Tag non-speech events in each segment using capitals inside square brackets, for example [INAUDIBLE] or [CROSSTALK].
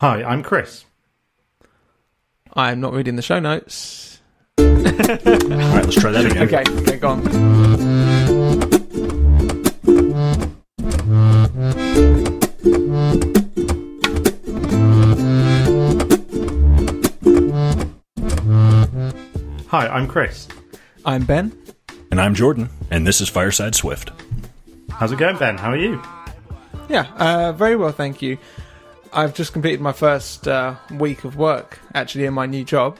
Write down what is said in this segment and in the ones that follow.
Hi, I'm Chris. I'm not reading the show notes. All right, let's try that again. Okay, okay, go on. Hi, I'm Chris. I'm Ben. And I'm Jordan, and this is Fireside Swift. How's it going, Ben? How are you? Yeah, uh, very well, thank you. I've just completed my first uh, week of work actually in my new job.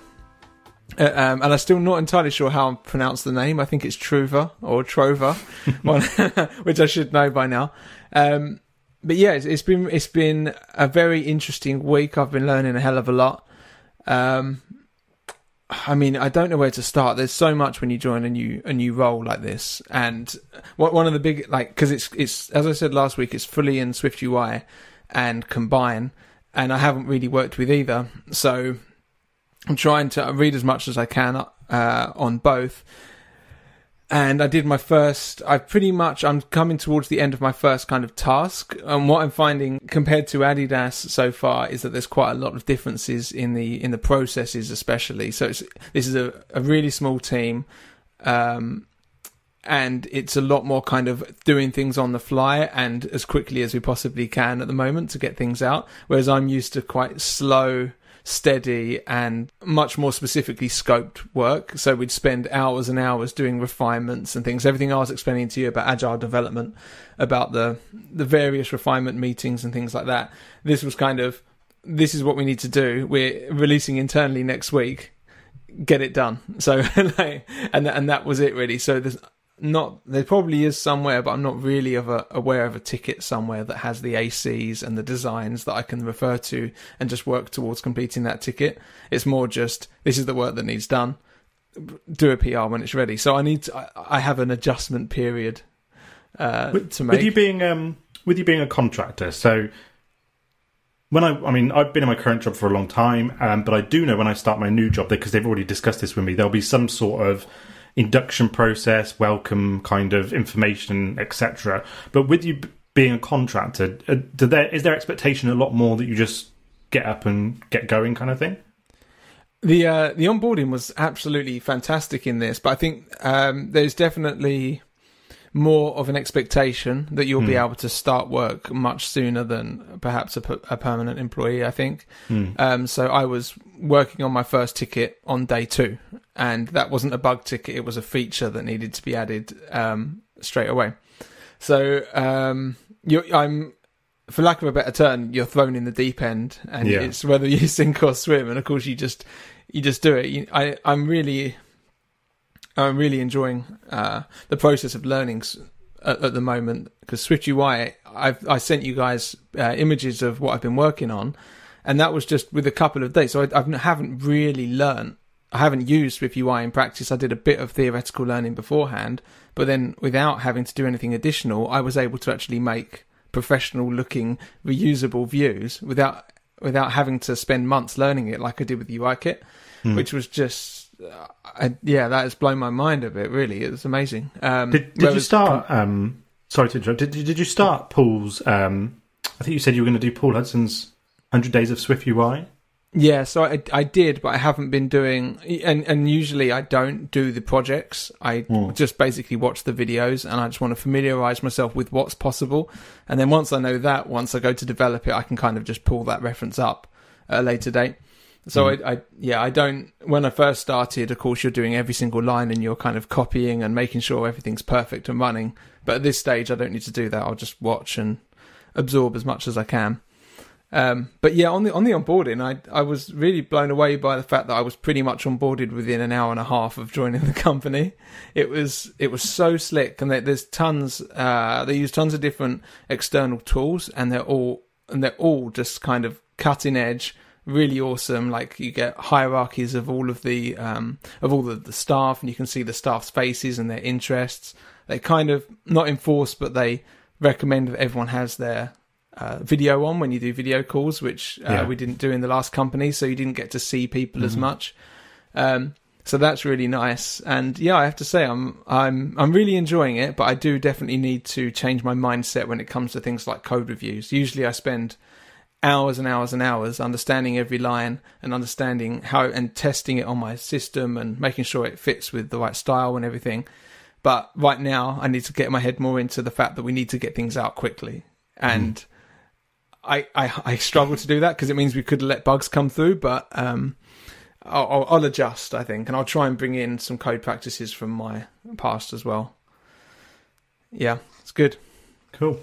Uh, um, and I'm still not entirely sure how I pronounce the name. I think it's Truva or Trova, [LAUGHS] one, [LAUGHS] which I should know by now. Um, but yeah, it's, it's been it's been a very interesting week. I've been learning a hell of a lot. Um, I mean, I don't know where to start. There's so much when you join a new a new role like this, and what one of the big like because it's it's as I said last week, it's fully in Swift UI and Combine, and I haven't really worked with either, so I'm trying to read as much as I can uh, on both. And I did my first. I pretty much. I'm coming towards the end of my first kind of task. And what I'm finding compared to Adidas so far is that there's quite a lot of differences in the in the processes, especially. So it's, this is a, a really small team, um, and it's a lot more kind of doing things on the fly and as quickly as we possibly can at the moment to get things out. Whereas I'm used to quite slow steady and much more specifically scoped work. So we'd spend hours and hours doing refinements and things. Everything I was explaining to you about agile development, about the the various refinement meetings and things like that. This was kind of this is what we need to do. We're releasing internally next week. Get it done. So [LAUGHS] like, and and that was it really. So there's not there probably is somewhere, but I'm not really of a, aware of a ticket somewhere that has the ACs and the designs that I can refer to and just work towards completing that ticket. It's more just this is the work that needs done. Do a PR when it's ready. So I need to, I, I have an adjustment period uh, with, to make. With you being um, with you being a contractor, so when I, I mean, I've been in my current job for a long time, um, but I do know when I start my new job, because they've already discussed this with me, there'll be some sort of induction process, welcome kind of information, etc. But with you being a contractor, uh, do there is there expectation a lot more that you just get up and get going kind of thing? The uh, the onboarding was absolutely fantastic in this, but I think um, there's definitely more of an expectation that you'll be able to start work much sooner than perhaps a, a permanent employee. I think. Um, so I was working on my first ticket on day two, and that wasn't a bug ticket; it was a feature that needed to be added um, straight away. So um, I'm for lack of a better term, you're thrown in the deep end, and Yeah. it's whether you [LAUGHS] sink or swim. And of course, you just you just do it. You, I I'm really I'm really enjoying uh, the process of learning at, at the moment because Swift UI. I've I sent you guys uh, images of what I've been working on, and that was just with a couple of days. So I, I haven't really learned. I haven't used Swift UI in practice. I did a bit of theoretical learning beforehand, but then without having to do anything additional, I was able to actually make professional looking reusable views without without having to spend months learning it like I did with UIKit, which was just I, yeah, that has blown my mind a bit. Really, it was amazing. Um, Did, did you start? Um, sorry to interrupt. Did, did you start Paul's? Um, I think you said you were going to do Paul Hudson's Hundred Days of Swift UI. Yeah, so I I did, but I haven't been doing, and and usually I don't do the projects. I just basically watch the videos, and I just want to familiarize myself with what's possible. And then once I know that, once I go to develop it, I can kind of just pull that reference up at a later date. So I, I, yeah, I don't. When I first started, of course, you're doing every single line, and you're kind of copying and making sure everything's perfect and running. But at this stage, I don't need to do that. I'll just watch and absorb as much as I can. Um, but yeah, on the on the onboarding, I I was really blown away by the fact that I was pretty much onboarded within an hour and a half of joining [LAUGHS] the company. It was it was so slick, and there, there's tons. Uh, they use tons of different external tools, and they're all and they're all just kind of cutting edge, really awesome. Like you get hierarchies of all of the um, of all of the staff, and you can see the staff's faces and their interests. They kind of not enforce, but they recommend that everyone has their uh, video on when you do video calls, which uh, Yeah. we didn't do in the last company, so you didn't get to see people as much. Um, so that's really nice, and yeah, I have to say I'm I'm I'm really enjoying it. But I do definitely need to change my mindset when it comes to things like code reviews. Usually, I spend hours and hours and hours understanding every line and understanding how and testing it on my system and making sure it fits with the right style and everything. But right now, I need to get my head more into the fact that we need to get things out quickly, and mm. I, I, I struggle to do that because it means we could let bugs come through. But um, I'll, I'll adjust, I think, and I'll try and bring in some code practices from my past as well. Yeah, it's good. Cool.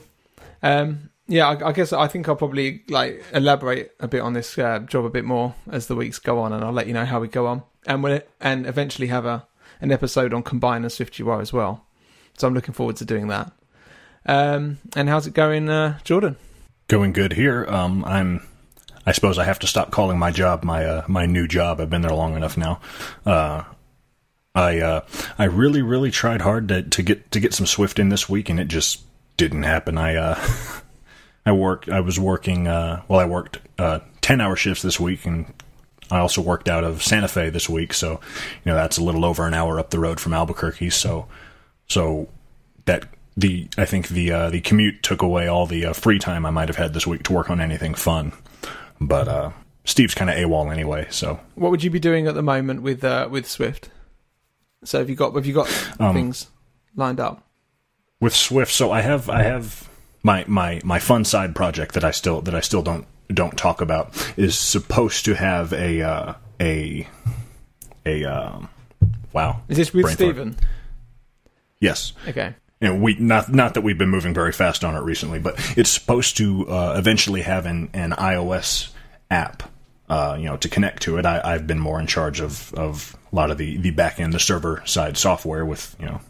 Um, yeah, I, I, guess I think I'll probably like elaborate a bit on this uh, job a bit more as the weeks go on, and I'll let you know how we go on, and when it, and eventually have a an episode on Combine and SwiftUI as well. So I'm looking forward to doing that. Um, and how's it going, uh, Jordan? Going good here. Um, I'm. I suppose I have to stop calling my job my uh, my new job. I've been there long enough now. Uh, I uh, I really really tried hard to, to get to get some Swift in this week, and it just didn't happen. I uh, [LAUGHS] I worked. I was working. Uh, well, I worked uh, ten hour shifts this week, and I also worked out of Santa Fe this week. So, you know, that's a little over an hour up the road from Albuquerque. So, so that the I think the uh, the commute took away all the uh, free time I might have had this week to work on anything fun. But uh, Steve's kind of AWOL anyway. So, what would you be doing at the moment with uh, with Swift? So, have you got have you got um, things lined up with Swift? So I have I have my my my fun side project that I still that I still don't don't talk about is supposed to have a uh, a a um, wow. Is this with Stephen? Yes. Okay. And we not not that we've been moving very fast on it recently, but it's supposed to uh, eventually have an, an iOS app, uh, you know, to connect to it. I, have been more in charge of, of a lot of the the back end, the server side software with you know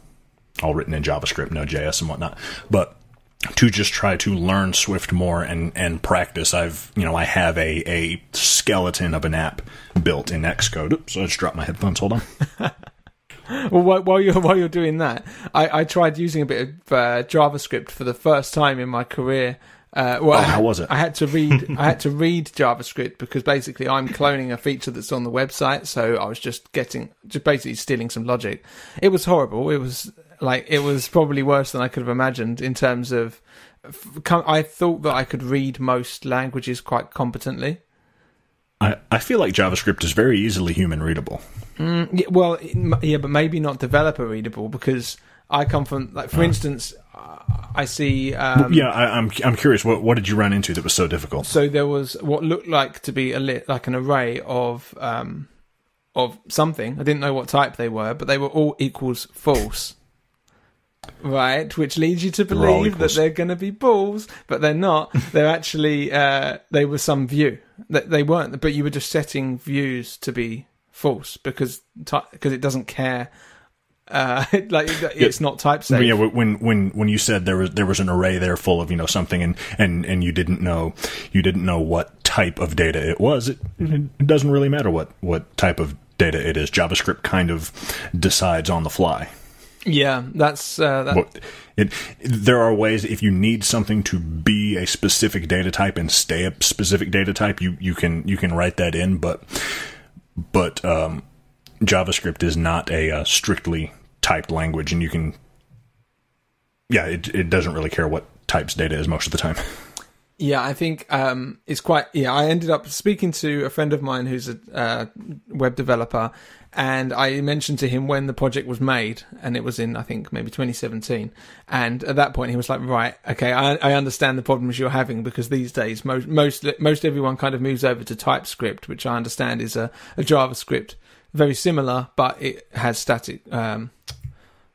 all written in JavaScript, Node.js, and whatnot. But to just try to learn Swift more and, and practice. I've, you know, I have a, a skeleton of an app built in Xcode. Oops, I just dropped my headphones. Hold on. [LAUGHS] well, while you're while you're doing that, I, I tried using a bit of uh, JavaScript for the first time in my career. Uh, well, oh, how was it? I had to read. [LAUGHS] I had to read JavaScript because basically I'm cloning a feature that's on the website. So I was just getting, just basically stealing some logic. It was horrible. It was like it was probably worse than I could have imagined in terms of. I thought that I could read most languages quite competently. I, I feel like JavaScript is very easily human readable. Mm, yeah, well, yeah, but maybe not developer readable because I come from like, for uh. instance, I see. Um, yeah, I, am I'm, I'm curious. What what did you run into that was so difficult? So there was what looked like to be a lit, like an array of um, of something. I didn't know what type they were, but they were all equals false. Right, which leads you to believe that they're going to be bools, but they're not. [LAUGHS] they're actually uh, they were some view. That they weren't, but you were just setting views to be false because because it doesn't care. Uh, [LAUGHS] like it's not type safe. Yeah, when when when you said there was there was an array there full of you know something and and and you didn't know you didn't know what type of data it was. It, it doesn't really matter what what type of data it is. JavaScript kind of decides on the fly. Yeah, that's uh, that. It, there are ways if you need something to be a specific data type and stay a specific data type, you, you can you can write that in, but but um, JavaScript is not a uh, strictly typed language, and you can yeah, it it doesn't really care what types data is most of the time. [LAUGHS] Yeah, I think um, it's quite. Yeah, I ended up speaking to a friend of mine who's a uh, web developer, and I mentioned to him when the project was made, and it was in I think maybe 2017. And at that point, he was like, "Right, okay, I, I understand the problems you're having because these days most most most everyone kind of moves over to TypeScript, which I understand is a, a JavaScript very similar, but it has static." Um,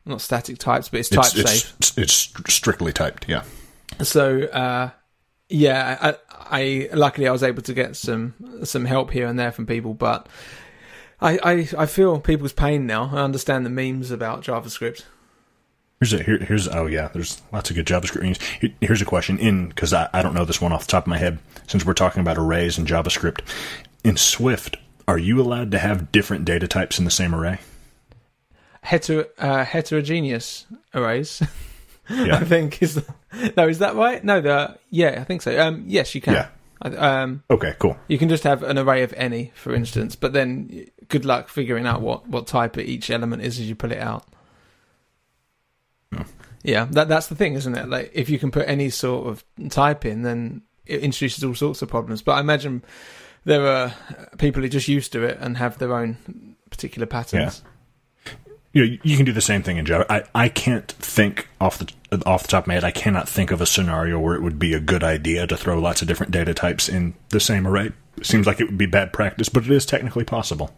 not static types, but it's type it's, safe. It's, it's strictly typed, yeah. So, uh, yeah, I, I, luckily I was able to get some some help here and there from people, but I, I, I feel people's pain now. I understand the memes about JavaScript. Here's a here, here's oh yeah, there's lots of good JavaScript memes. here's a question in because I, I don't know this one off the top of my head. Since we're talking about arrays and JavaScript, in Swift, are you allowed to have different data types in the same array? Heter, uh, heterogeneous arrays. [LAUGHS] [LAUGHS] Yeah. I think is no, is that right? No, the yeah, I think so. Um, yes, you can. Yeah. Um, okay, cool. You can just have an array of any, for instance, but then good luck figuring out what, what type of each element is as you pull it out. Yeah, that that's the thing, isn't it? Like if you can put any sort of type in, then it introduces all sorts of problems. But I imagine there are people who are just used to it and have their own particular patterns. You know, you can do the same thing in Java. I, I can't think off the off the top of my head. I cannot think of a scenario where it would be a good idea to throw lots of different data types in the same array. It seems like it would be bad practice, but it is technically possible.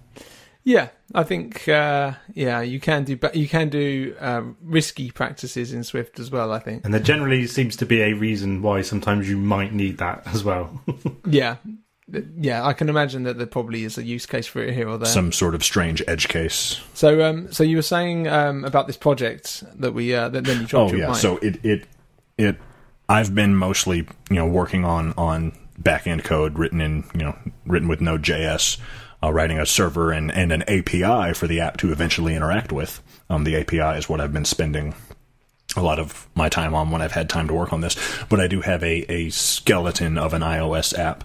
Yeah, I think uh, yeah you can do but you can do um, risky practices in Swift as well. I think. And there generally seems to be a reason why sometimes you might need that as well. [LAUGHS] Yeah, yeah, I can imagine that there probably is a use case for it here or there. Some sort of strange edge case. So, um, so you were saying um, about this project that we uh, that then you dropped Oh yeah. mic. So it it it. I've been mostly you know working on on back end code written in you know written with Node.js, uh, writing a server and and an API for the app to eventually interact with. Um, the API is what I've been spending a lot of my time on when I've had time to work on this. But I do have a, a skeleton of an iOS app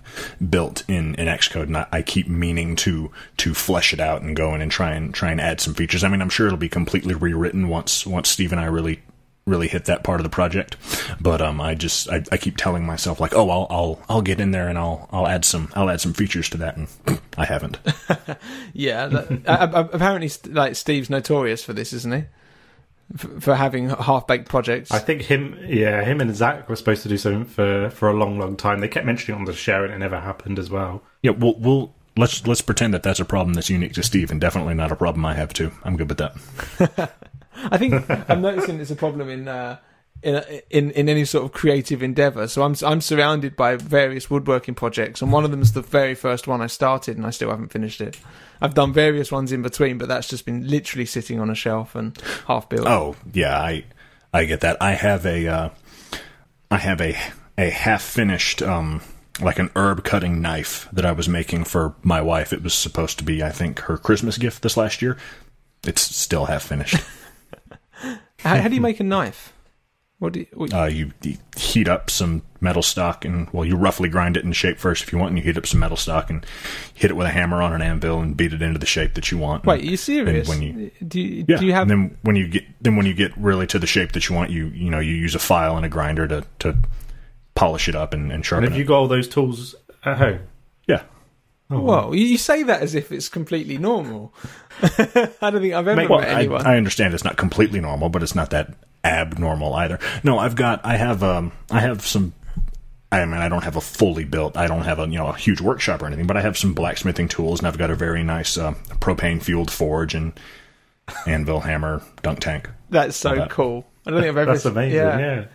built in, in Xcode, and I, I keep meaning to to flesh it out and go in and try and try and add some features. I mean, I'm sure it'll be completely rewritten once once Steve and I really really hit that part of the project. But um, I just I, I keep telling myself like, oh, I'll I'll I'll get in there and I'll I'll add some I'll add some features to that, and [CLEARS THROAT] I haven't. [LAUGHS] yeah, that, apparently, like Steve's notorious for this, isn't he? For, for having half baked projects. I think him, yeah, him and Zach were supposed to do something for for a long, long time. They kept mentioning it on the show, and it never happened as well. Yeah, we'll we'll let's let's pretend that that's a problem that's unique to Steve, and definitely not a problem I have too. I'm good with that. [LAUGHS] I think I'm noticing it's a problem in uh, in, in in any sort of creative endeavor. So I'm I'm surrounded by various woodworking projects, and one of them is the very first one I started, and I still haven't finished it. I've done various ones in between, but that's just been literally sitting on a shelf and half built. Oh yeah, I I get that. I have a uh, I have a a half finished um like an herb cutting knife that I was making for my wife. It was supposed to be I think her Christmas gift this last year. It's still half finished. [LAUGHS] How, how do you make a knife? What do you, what, uh, you, you heat up some metal stock and well you roughly grind it in shape first if you want and you heat up some metal stock and hit it with a hammer on an anvil and beat it into the shape that you want wait, And- are you serious? when you- do you, yeah do you have and then when you get then when you get really to the shape that you want you you know you use a file and a grinder to to polish it up and, and And sharpen have you got all those tools at home? yeah Oh, Well, you you say that as if it's completely normal. [LAUGHS] I don't think I've ever Mate, met well, I, anyone. I understand it's not completely normal, but it's not that abnormal either. No, I've got, I have, um, I have some. I mean, I don't have a fully built. I don't have a you know a huge workshop or anything, but I have some blacksmithing tools, and I've got a very nice uh, propane fueled forge and anvil, hammer, dunk tank. That's so that. cool. I don't think I've ever. that's amazing. Yeah.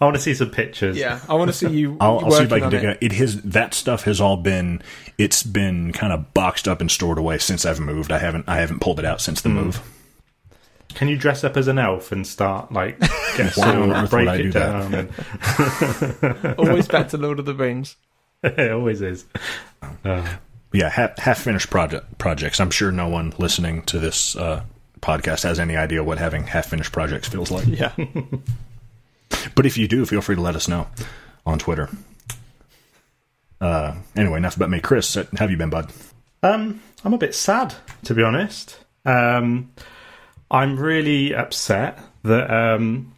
I want to see some pictures. Yeah, I want to see you. [LAUGHS] I'll, I'll see if I can dig it. it. It has that stuff has all been. It's been kind of boxed up and stored away since I've moved. I haven't. I haven't pulled it out since the move. Can you dress up as an elf and start like [LAUGHS] get Why on break I it do down? And, [LAUGHS] Always back to Lord of the Rings. [LAUGHS] it always is. Uh, yeah, half, half finished project projects. I'm sure no one listening to this uh, podcast has any idea what having half finished projects feels like. Yeah. But if you do, feel free to let us know on Twitter. Uh, anyway, enough about me. Chris, how have you been, bud? Um, I'm a bit sad, to be honest. Um, I'm really upset that um,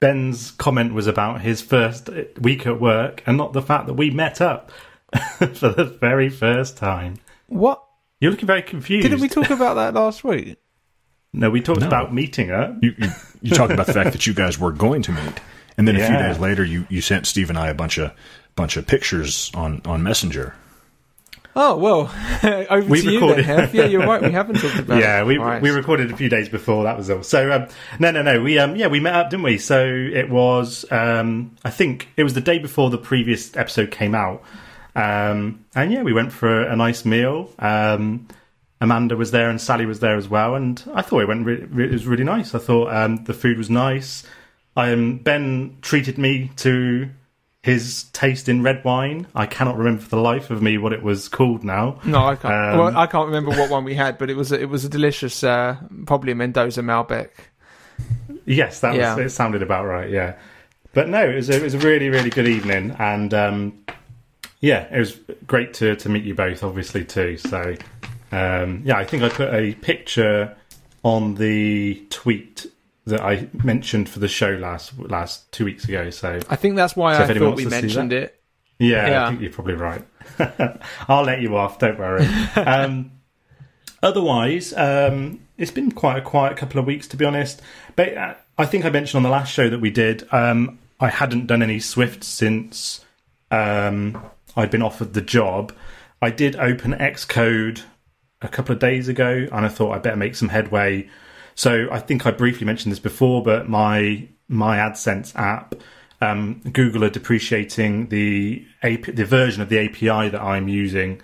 Ben's comment was about his first week at work and not the fact that we met up [LAUGHS] for the very first time. What? You're looking very confused. Didn't we talk about that last week? No, we talked No. about meeting up. You, you, you talked about the fact that you guys were going to meet, and then a few days later, you, you sent Steve and I a bunch of bunch of pictures on, on Messenger. Oh well, [LAUGHS] over We to you recorded- then, Hef. Yeah, you're right. We haven't talked [LAUGHS] about it. yeah, we Right. we recorded a few days before. That was all. So um, no, no, no. We um, yeah, we met up, didn't we? So it was um, I think it was the day before the previous episode came out, um, and yeah, we went for a nice meal. Um, Amanda was there and Sally was there as well, and I thought it went. Re- re- it was really nice. I thought um, the food was nice. Um, ben treated me to his taste in red wine. I cannot remember for the life of me what it was called now. No, I can't. Um, well, I can't remember what one we had, but it was a, it was a delicious, uh, probably a Mendoza Malbec. Yes, that Yeah. was. It sounded about right. Yeah, but no, it was a, it was a really really good evening, and um, yeah, it was great to to meet you both, obviously too. So um, yeah, I think I put a picture on the tweet that I mentioned for the show last last two weeks ago. So I think that's why So I thought we wants to see mentioned that. it Yeah, Yeah. I think you're probably right. [LAUGHS] I'll let you off. Don't worry. [LAUGHS] um, otherwise, um, it's been quite a quiet couple of weeks, to be honest. But uh, I think I mentioned on the last show that we did. Um, I hadn't done any Swift since um, I'd been offered the job. I did open Xcode a couple of days ago, and I thought I better make some headway. So I think I briefly mentioned this before, but my my AdSense app, um, Google are depreciating the AP, the version of the API that I'm using,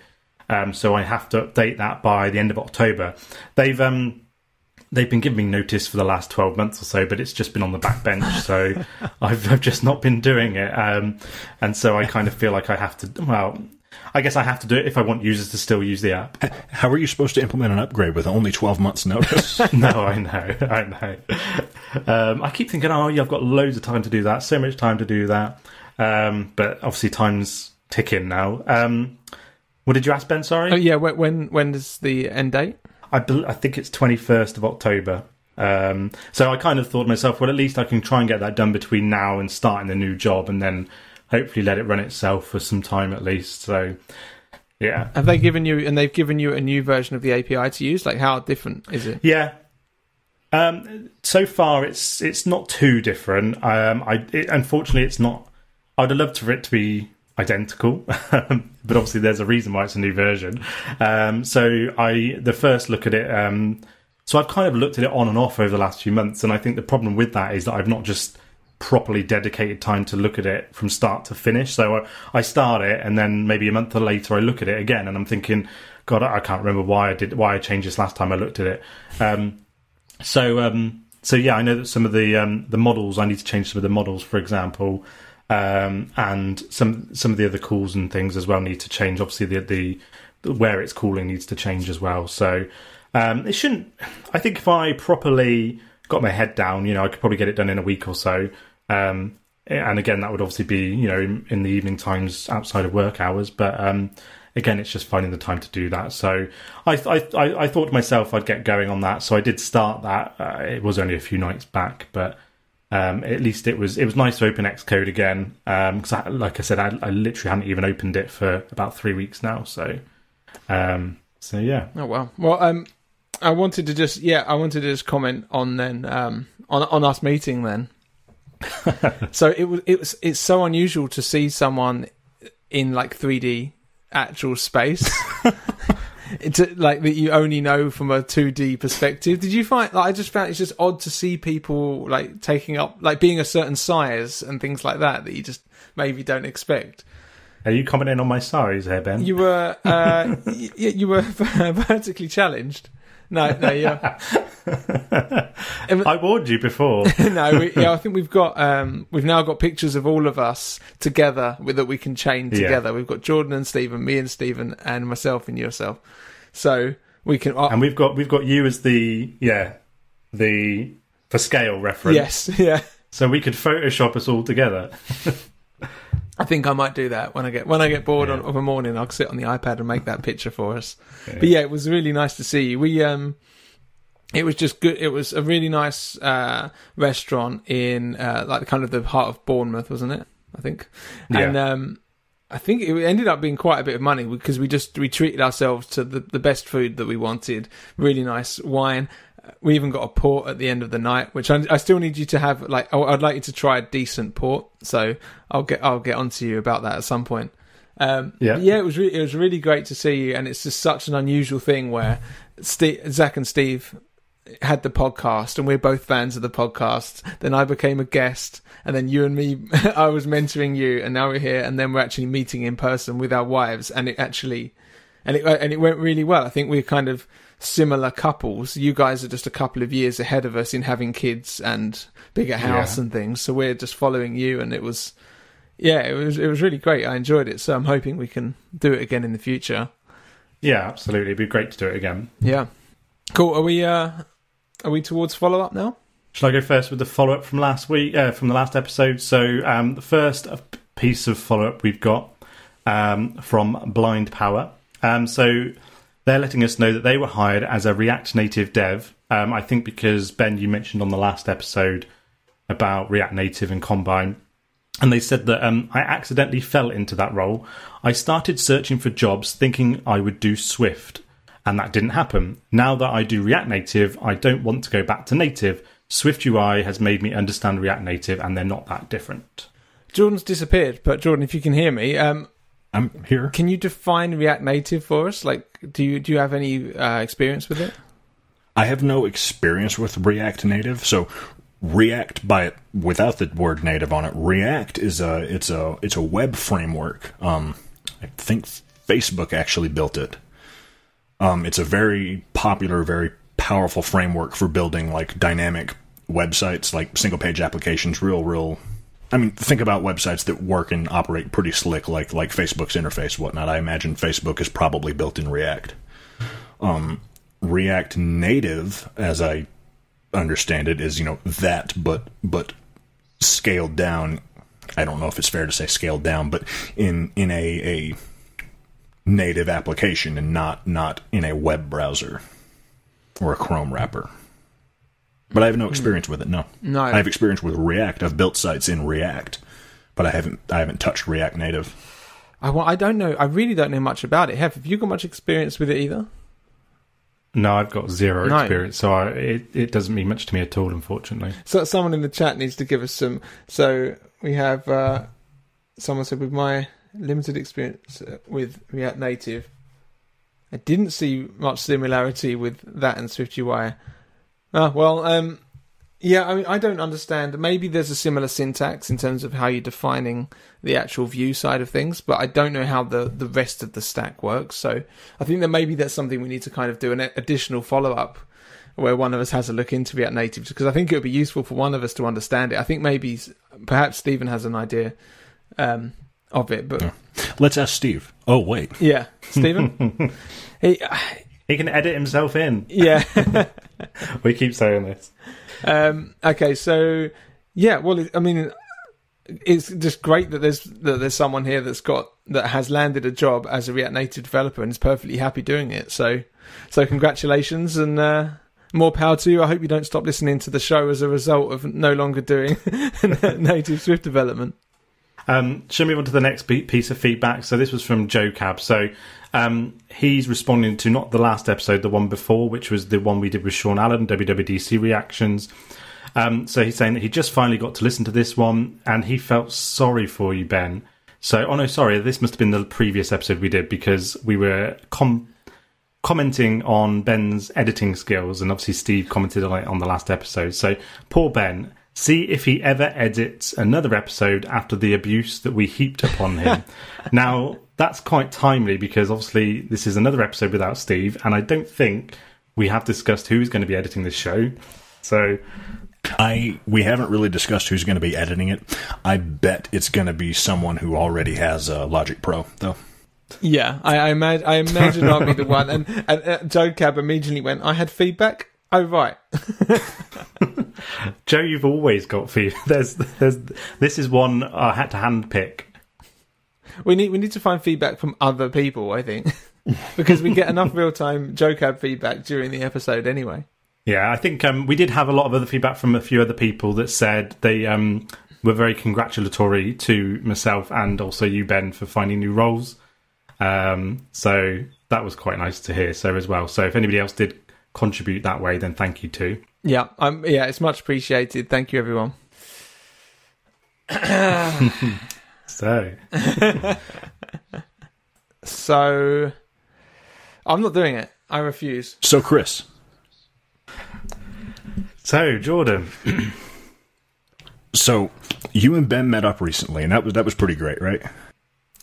um, so I have to update that by the end of October. They've um, they've been giving me notice for the last 12 months or so, but it's just been on the back bench. [LAUGHS] So I've, I've just not been doing it. Um, and so I kind of feel like I have to, well, I guess I have to do it if I want users to still use the app. [LAUGHS] How are you supposed to implement an upgrade with only 12 months' notice? [LAUGHS] no, I know, [LAUGHS] I know. Um, I keep thinking, oh, yeah, I've got loads of time to do that, so much time to do that. Um, but obviously, time's ticking now. Um, what did you ask, Ben? Sorry? Oh yeah, when when when is the end date? I, bel I think it's 21st of October. Um, so I kind of thought to myself, well, at least I can try and get that done between now and starting the new job, and then hopefully let it run itself for some time at least. So, yeah, Have they given you and they've given you a new version of the API to use? Like how different is it? yeah. Um, so far, it's it's not too different. Um, I it, unfortunately, it's not. I'd have loved for it to be identical, [LAUGHS] but obviously, there's a reason why it's a new version. Um, so I the first look at it. Um, so I've kind of looked at it on and off over the last few months, and I think the problem with that is that I've not just properly dedicated time to look at it from start to finish. So I, I start it, and then maybe a month later I look at it again, and I'm thinking, God, I can't remember why I did why I changed this last time I looked at it. Um, so um, so yeah, I know that some of the um, the models I need to change some of the models, for example, um, and some some of the other calls and things as well need to change. Obviously, the the, where it's calling needs to change as well. So um, it shouldn't. I think if I properly got my head down, you know, I could probably get it done in a week or so. Um, and again, that would obviously be you know in, in the evening times outside of work hours, but. Um, again, it's just finding the time to do that. So I, I, I, thought to myself I'd get going on that. So I did start that. Uh, it was only a few nights back, but um, at least it was it was nice to open Xcode again. Because, I, like I said, I, I literally hadn't even opened it for about three weeks now. So, um, so yeah, Oh wow. Well, um, I wanted to just yeah, I wanted to just comment on then um on on us meeting then. [LAUGHS] so it was it was it's so unusual to see someone in like 3D actual space. [LAUGHS] It's like that you only know from a 2D perspective. Did you find like I just found it's just odd to see people like taking up like being a certain size and things like that that you just maybe don't expect. are you commenting on my size here, Ben? You were uh, [LAUGHS] y- you were vertically challenged. No, no, yeah. [LAUGHS] I warned you before. [LAUGHS] no, we, yeah, I think we've got um, we've now got pictures of all of us together with, that we can chain Yeah. together. We've got Jordan and Stephen, me and Stephen, and myself and yourself. So we can. Uh, and we've got we've got you as the yeah the for scale reference. yes, [LAUGHS] yeah. So we could Photoshop us all together. I think I might do that when I get when I get bored Yeah. on, of a morning. I'll sit on the iPad and make that picture for us. But yeah, it was really nice to see you. We um, it was just good. It was a really nice uh restaurant in uh like kind of the heart of Bournemouth, wasn't it? I think. And Yeah. um, I think it ended up being quite a bit of money because we just we treated ourselves to the the best food that we wanted. Really nice wine. We even got a port at the end of the night, which I, I still need you to have. Like, I- I'd like you to try a decent port. So I'll get I'll get onto you about that at some point. Um, Yeah. yeah, it was re- it was really great to see you, and it's just such an unusual thing where Steve, Zach and Steve had the podcast, and we're both fans of the podcast. Then I became a guest, and then you and me, [LAUGHS] I was mentoring you, and now we're here, and then we're actually meeting in person with our wives, and it actually, and it and it went really well. I think we're kind of similar couples. You guys are just a couple of years ahead of us in having kids and bigger house Yeah. and things, so we're just following you, and it was. Yeah, it was it was really great. I enjoyed it, so I'm hoping we can do it again in the future. Yeah, absolutely. It'd be great to do it again. Yeah. Cool. Are we uh are we towards follow up now? Shall I go first with the follow up from last week, uh, from the last episode? So, um, the first piece of follow up we've got um, from Blind Power. Um, so, they're letting us know that they were hired as a React Native dev. Um, I think because, Ben, you mentioned on the last episode about React Native and Combine. and they said that um, I accidentally fell into that role. I started searching for jobs thinking I would do Swift, and that didn't happen. Now that I do React Native, I don't want to go back to native. Swift UI has made me understand React Native, and they're not that different. Jordan's disappeared, but Jordan, if you can hear me, um, I'm here. can you define React Native for us? Like, do you do you have any uh, experience with it? I have no experience with React Native, so React by it without the word native on it. React is a it's a it's a web framework. Um, I think Facebook actually built it. Um, it's a very popular, very powerful framework for building like dynamic websites, like single page applications. Real, real. I mean, think about websites that work and operate pretty slick, like like Facebook's interface, whatnot. I imagine Facebook is probably built in React. Um, React Native, as I understand it, is you know that, but but scaled down. I don't know if it's fair to say scaled down, but in in a a native application and not not in a web browser or a Chrome wrapper. But I have no experience with it. No, No. I have experience with React. I've built sites in React, but I haven't I haven't touched React Native. I, well, I don't know. I really don't know much about it. Have, have you got much experience with it either? No, I've got zero No. experience, so I, it, it doesn't mean much to me at all, unfortunately. So someone in the chat needs to give us some. So we have uh, someone said with my limited experience uh, with React Native, I didn't see much similarity with that and Swift UI. Ah, well, um, yeah, I mean, I don't understand. Maybe there's a similar syntax in terms of how you're defining the actual view side of things, but I don't know how the, the rest of the stack works. So I think that maybe that's something we need to kind of do an additional follow up where one of us has a look into React Native because I think it would be useful for one of us to understand it. I think maybe perhaps Stephen has an idea um, of it, but Let's ask Steve. Oh wait, yeah, Stephen, [LAUGHS] he, He can edit himself in. yeah. [LAUGHS] We keep saying this. Um, okay, so yeah, well, I mean, it's just great that there's that there's someone here that's got that has landed a job as a React Native developer and is perfectly happy doing it. So, so congratulations and uh, more power to you. I hope you don't stop listening to the show as a result of no longer doing [LAUGHS] native Swift development. Um, shall we move on to the next piece of feedback? So this was from Joe Cab. So um, he's responding to not the last episode, the one before, which was the one we did with Sean Allen, WWDC reactions. Um, so he's saying that he just finally got to listen to this one, and he felt sorry for you, Ben. So, oh no, sorry, this must have been the previous episode we did because we were com- commenting on Ben's editing skills, and obviously Steve commented on it on the last episode. So, poor Ben. See if he ever edits another episode after the abuse that we heaped upon him. [LAUGHS] now, that's quite timely because obviously this is another episode without Steve, and I don't think we have discussed who's going to be editing this show. So, I we haven't really discussed who's going to be editing it. I bet it's going to be someone who already has uh, Logic Pro, though. Yeah, I, I, imag- I imagine I'll be the one. And, and uh, Joe Cab immediately went, I had feedback. Oh, right. [LAUGHS] Joe, you've always got fever. [LAUGHS] There's, there's, this is one I had to handpick. We need we need to find feedback from other people, I think, [LAUGHS] because we get enough real time Joe Cab feedback during the episode anyway. Yeah, I think um, we did have a lot of other feedback from a few other people that said they um, were very congratulatory to myself and also you, Ben, for finding new roles. Um, so that was quite nice to hear. So as well. So if anybody else did contribute that way, then thank you too. Yeah, um, yeah, it's much appreciated. Thank you, everyone. [LAUGHS] So [LAUGHS] So, I'm not doing it. I refuse. So, Chris, so Jordan, so you and Ben met up recently, and that was that was pretty great, right?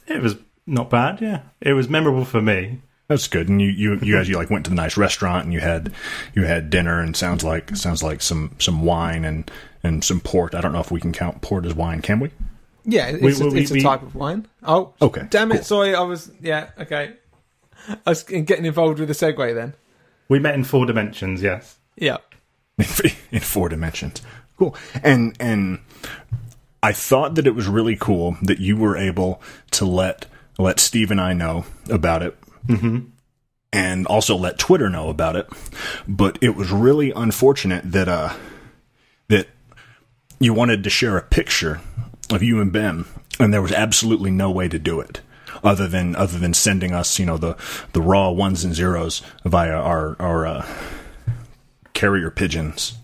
it was not bad. Yeah, it was memorable for me. That's good. And you, you, you guys, you like went to the nice restaurant and you had, you had dinner and sounds like, sounds like some, some wine and, and some port. I don't know if we can count port as wine, can we? Yeah, it's, We- a, we- it's a we- type of wine. Oh, Okay, Damn it! cool. Sorry, I was. Yeah, okay. I was getting involved with the segue then. We met in four dimensions. Yes. Yeah. [LAUGHS] in four dimensions. Cool. And and I thought that it was really cool that you were able to let let Steve and I know about it. Mm-hmm. And also let Twitter know about it. But it was really unfortunate that uh that you wanted to share a picture of you and Ben, and there was absolutely no way to do it other than other than sending us, you know, the the raw ones and zeros via our our uh, carrier pigeons.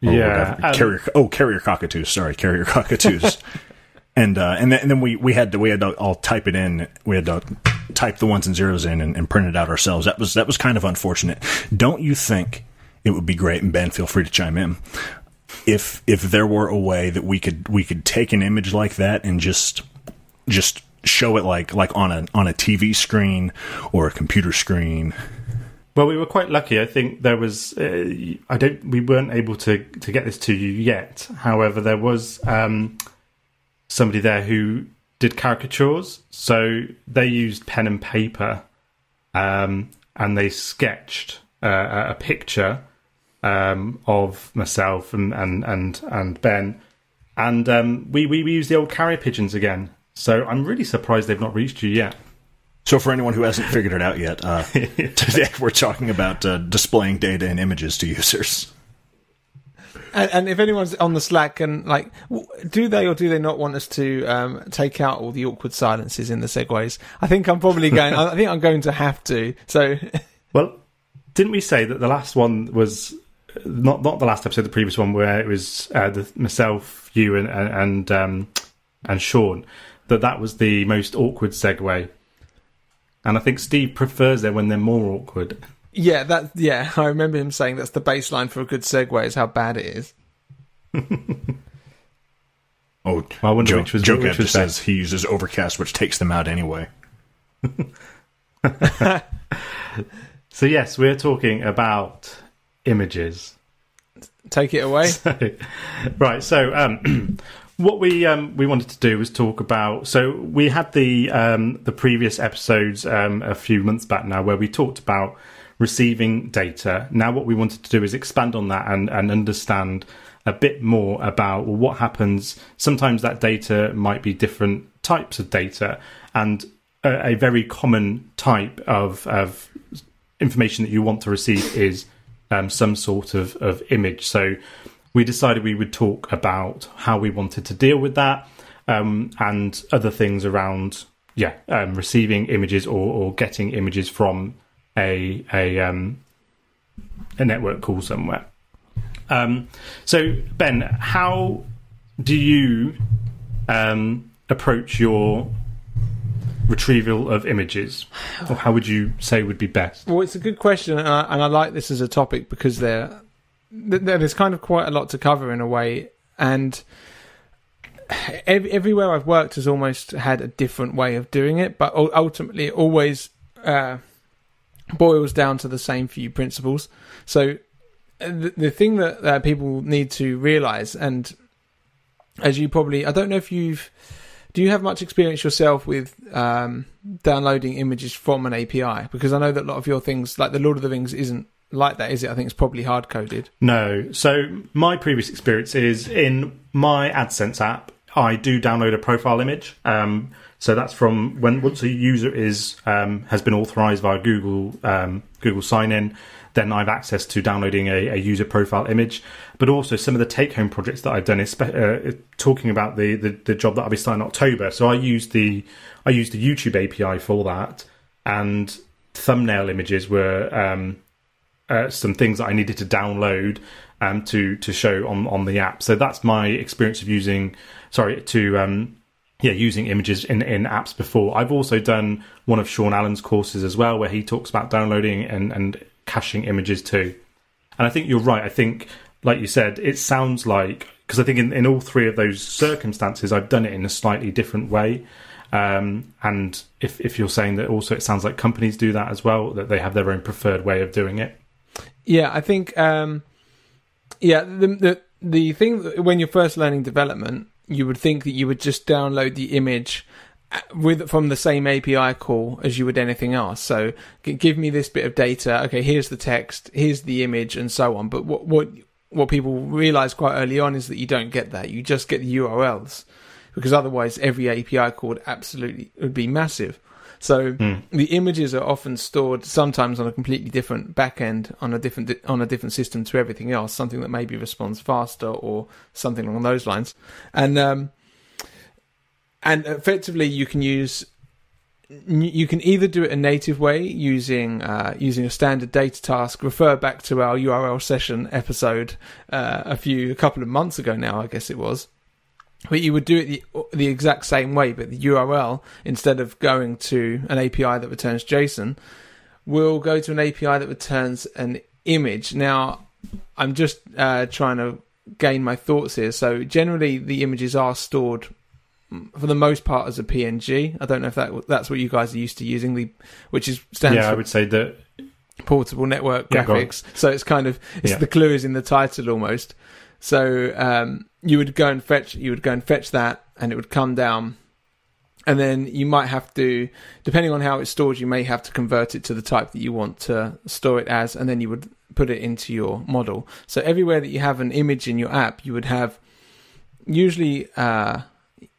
Yeah, um, carrier. Oh, carrier cockatoos. Sorry, carrier [LAUGHS] cockatoos. and uh, and then and then we we had to we had to all type it in. We had to type the ones and zeros in and, and print it out ourselves. That was that was kind of unfortunate. Don't you think it would be great? And Ben, feel free to chime in. If if there were a way that we could we could take an image like that and just just show it like like on a on a TV screen or a computer screen. Well, we were quite lucky. I think there was. Uh, I don't. We weren't able to to get this to you yet. However, there was um, somebody there who did caricatures. So they used pen and paper, um, and they sketched uh, a picture um, of myself and and and and Ben, and um, we we we used the old carrier pigeons again. So I'm really surprised they've not reached you yet. So for anyone who hasn't figured it out yet, uh, [LAUGHS] today we're talking about uh, displaying data and images to users. And, and if anyone's on the Slack and like, do they or do they not want us to um, take out all the awkward silences in the segues? I think I'm probably [LAUGHS] going. I think I'm going to have to. So [LAUGHS] Well, didn't we say that the last one was not not the last episode, the previous one where it was uh, the, myself, you, and and um, and Sean that that was the most awkward segue. And I think Steve prefers it when they're more awkward. Yeah, that yeah, [LAUGHS] I remember him saying that's the baseline for a good segue is how bad it is. [LAUGHS] Oh, I wonder Joe, which was- Joe which was says he uses Overcast, which takes them out anyway. [LAUGHS] So yes, we're talking about images. Take it away. right. So, um, [CLEARS THROAT] what we um, we wanted to do was talk about. So we had the um, the previous episodes um, a few months back now, where we talked about receiving data. Now, what we wanted to do is expand on that and and understand a bit more about what happens. Sometimes that data might be different types of data, and a, a very common type of of information that you want to receive is um, some sort of, of image. So we decided we would talk about how we wanted to deal with that um, and other things around, yeah, um, receiving images or, or getting images from a a um, a network call somewhere. Um, so Ben, how do you um, approach your retrieval of images, or how would you say would be best? Well, it's a good question, and I, and I like this as a topic because there, th- there's kind of quite a lot to cover in a way, and everywhere I've worked has almost had a different way of doing it, but ultimately it always uh, boils down to the same few principles. So the, the thing that uh, people need to realize, and as you probably, I don't know if you've do you have much experience yourself with um, downloading images from an API? Because I know that a lot of your things, like the Lord of the Rings, isn't like that, is it? I think it's probably hard coded. No. So my previous experience is in my AdSense app. I do download a profile image. Um, so that's from when once a user is um, has been authorized via Google um, Google sign in, then I have access to downloading a, a user profile image. But also some of the take home projects that I've done is uh, talking about the, the the job that I'll be starting in October. So I use the I use the YouTube API for that, and thumbnail images were um, uh, some things that I needed to download um, to to show on on the app. So that's my experience of using, sorry, to um, yeah, using images in in apps before. I've also done one of Sean Allen's courses as well, where he talks about downloading and and caching images too. And I think you're right. I think, like you said, it sounds like because I think in, in all three of those circumstances, I've done it in a slightly different way. Um, and if if you're saying that also, it sounds like companies do that as well, that they have their own preferred way of doing it. Yeah, I think. Um, yeah, the the the thing when you're first learning development, you would think that you would just download the image uh, with from the same API call as you would anything else. So give me this bit of data. Okay, here's the text, here's the image, and so on. But what what what people realize quite early on is that you don't get that. You just get the URLs because otherwise every API call would absolutely would be massive. So the images are often stored sometimes on a completely different backend on a different on a different system to everything else, something that maybe responds faster or something along those lines. And um, and effectively you can use you can either do it a native way using uh, using a standard data task. Refer back to our URL session episode uh, a few a couple of months ago now, I guess it was. But you would do it the, the exact same way, but the URL instead of going to an API that returns JSON, will go to an API that returns an image. Now, I'm just uh, trying to gain my thoughts here. So generally, the images are stored for the most part as a PNG. I don't know if that that's what you guys are used to using, the which is stands yeah, for I would say that portable network Yeah, graphics. so it's kind of it's Yeah. the clue is in the title almost. So um, you would go and fetch you would go and fetch that, and it would come down. And then you might have to, depending on how it's stored, you may have to convert it to the type that you want to store it as, and then you would put it into your model. So everywhere that you have an image in your app, you would have usually, uh,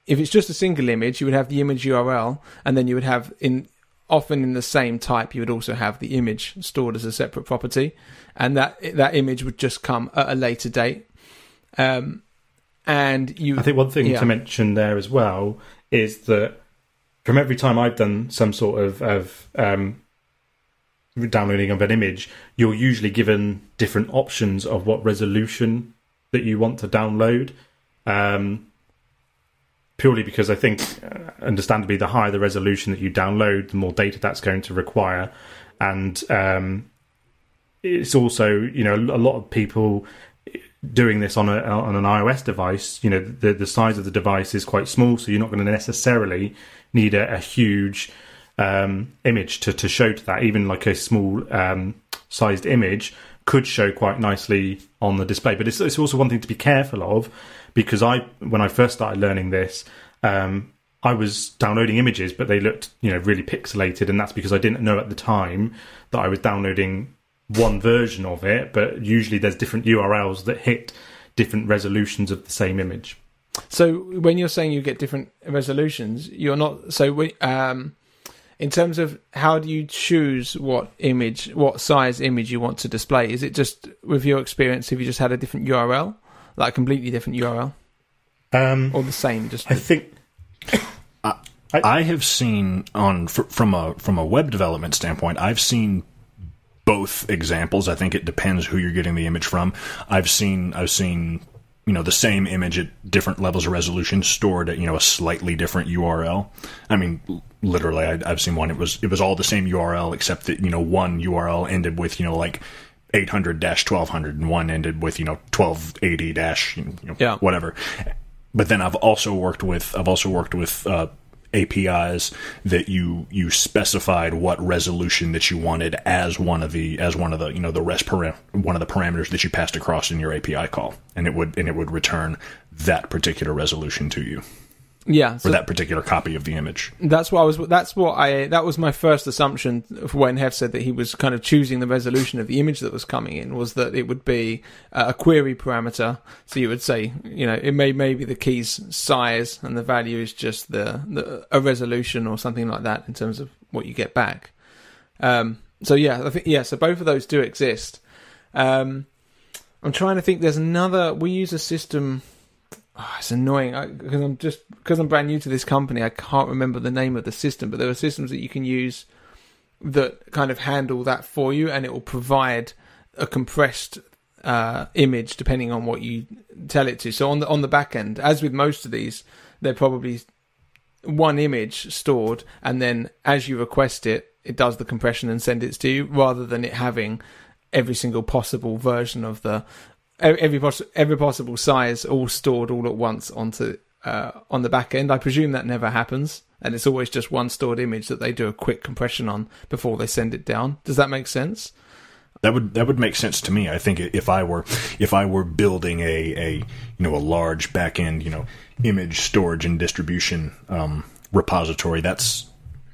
if it's just a single image, you would have the image URL, and then you would have in often in the same type, you would also have the image stored as a separate property, and that that image would just come at a later date. Um, and you, I think one thing Yeah. to mention there as well is that from every time I've done some sort of, of um, downloading of an image, you're usually given different options of what resolution that you want to download. Um, purely because I think, uh, understandably, the higher the resolution that you download, the more data that's going to require, and um, it's also you know a lot of people doing this on a on an iOS device, you know, the the size of the device is quite small, so you're not going to necessarily need a, a huge um, image to to show to that. Even like a small um, sized image could show quite nicely on the display. But it's it's also one thing to be careful of because I when I first started learning this. Um, I was downloading images, but they looked, you know, really pixelated, and that's because I didn't know at the time that I was downloading one version of it. But usually, there's different URLs that hit different resolutions of the same image. So when you're saying you get different resolutions, you're not so we- um in terms of how do you choose what image, what size image you want to display? Is it just with your experience have you just had a different URL, like a completely different URL Um, or the same just I think [COUGHS] I have seen on fr- from a from a web development standpoint, I've seen both examples. I think it depends who you're getting the image from. I've seen I've seen you know the same image at different levels of resolution stored at you know a slightly different URL. I mean, literally, I, I've seen one. It was it was all the same URL except that you know one URL ended with you know like 800 1200 and one ended with you know 1280 dash you know, Yeah. whatever. But then I've also worked with I've also worked with uh, APIs that you you specified what resolution that you wanted as one of the as one of the you know the rest param- one of the parameters that you passed across in your API call, and it would and it would return that particular resolution to you yeah. for So that particular copy of the image. that's what I was. That's what I. That was my first assumption of when Hev said that he was kind of choosing the resolution of the image that was coming in was that it would be a query parameter. So you would say, you know, it may maybe the key's size and the value is just the, the a resolution or something like that in terms of what you get back. Um, so yeah, I think yeah. So both of those do exist. Um, I'm trying to think. There's another. We use a system. Oh, it's annoying because I'm just because I'm brand new to this company. I can't remember the name of the system, but there are systems that you can use that kind of handle that for you, and it will provide a compressed uh, image depending on what you tell it to. So on the on the back end, as with most of these, they're probably one image stored, and then as you request it, it does the compression and send it to you, rather than it having every single possible version of the every every possible size all stored all at once onto uh, on the back end. I presume that never happens, and it's always just one stored image that they do a quick compression on before they send it down. Does that make sense? That would that would make sense to me. I think if I were if I were building a, a you know a large back end you know image storage and distribution um, repository, that's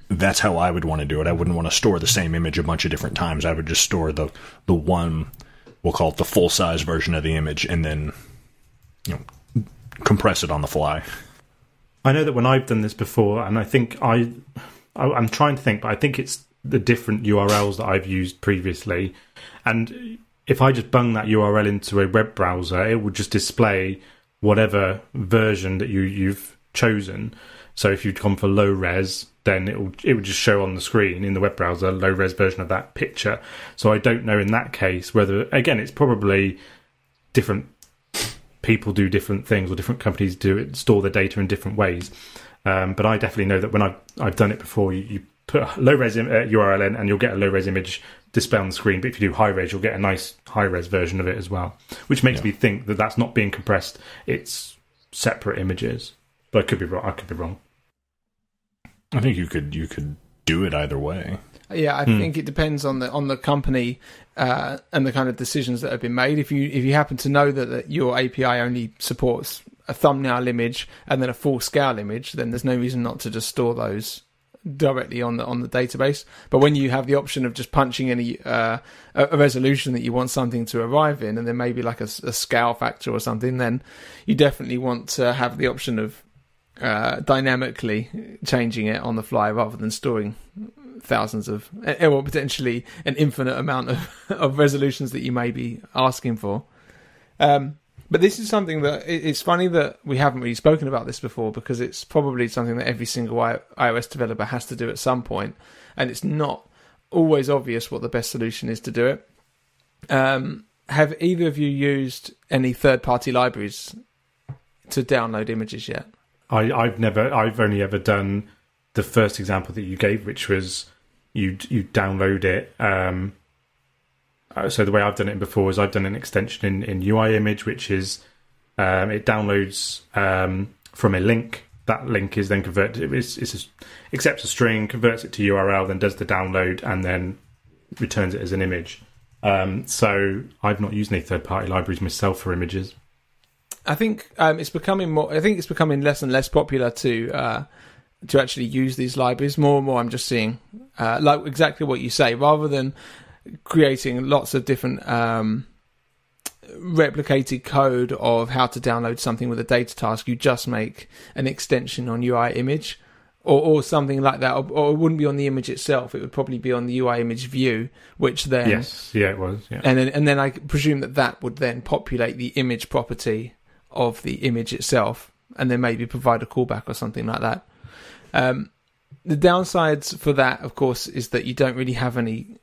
that's how I would want to do it. I wouldn't want to store the same image a bunch of different times. I would just store the the one we'll call it the full size version of the image, and then you know compress it on the fly. I know that when I've done this before, and I think I, I I'm trying to think, but I think it's the different URLs that I've used previously, and if I just bung that URL into a web browser, it would just display whatever version that you you've chosen. So if you'd gone for low res, then it will it would just show on the screen in the web browser low res version of that picture. So I don't know in that case whether again it's probably different people do different things or different companies do it store their data in different ways. Um, but I definitely know that when I've I've done it before, you, you put a low res Im- uh, URL in and you'll get a low res image display on the screen. But if you do high res, you'll get a nice high res version of it as well, which makes Yeah. me think that that's not being compressed. It's separate images. But I could be wrong. I could be wrong. I think you could you could do it either way. Yeah, I Hmm. think it depends on the on the company uh, and the kind of decisions that have been made. If you if you happen to know that, that your API only supports a thumbnail image and then a full scale image, then there's no reason not to just store those directly on the on the database. But when you have the option of just punching in a, uh, a a resolution that you want something to arrive in, and then maybe like a scale factor or something, then you definitely want to have the option of uh, dynamically changing it on the fly rather than storing thousands of, eh, or potentially an infinite amount of, [LAUGHS] of resolutions that you may be asking for. Um, but this is something that it's funny that we haven't really spoken about this before because it's probably something that every single iOS developer has to do at some point, and it's not always obvious what the best solution is to do it. Um, have either of you used any third-party libraries to download images yet? I, I've never. I've only ever done the first example that you gave, which was you you download it. Um, uh, so the way I've done it before is I've done an extension in, in UI image, which is um, it downloads um, from a link. That link is then converted. It's, it's a, accepts a string, converts it to URL, then does the download, and then returns it as an image. Um, so I've not used any third party libraries myself for images. I think um, it's becoming more. I think it's becoming less and less popular to uh, to actually use these libraries. More and more, I'm just seeing uh, like exactly what you say. Rather than creating lots of different um, replicated code of how to download something with a data task, you just make an extension on UI image. Or, or something like that, or, or it wouldn't be on the image itself. It would probably be on the UI image view, which then yes, yeah, it was. Yeah. and then and then I presume that that would then populate the image property of the image itself, and then maybe provide a callback or something like that. Um, the downsides for that, of course, is that you don't really have any.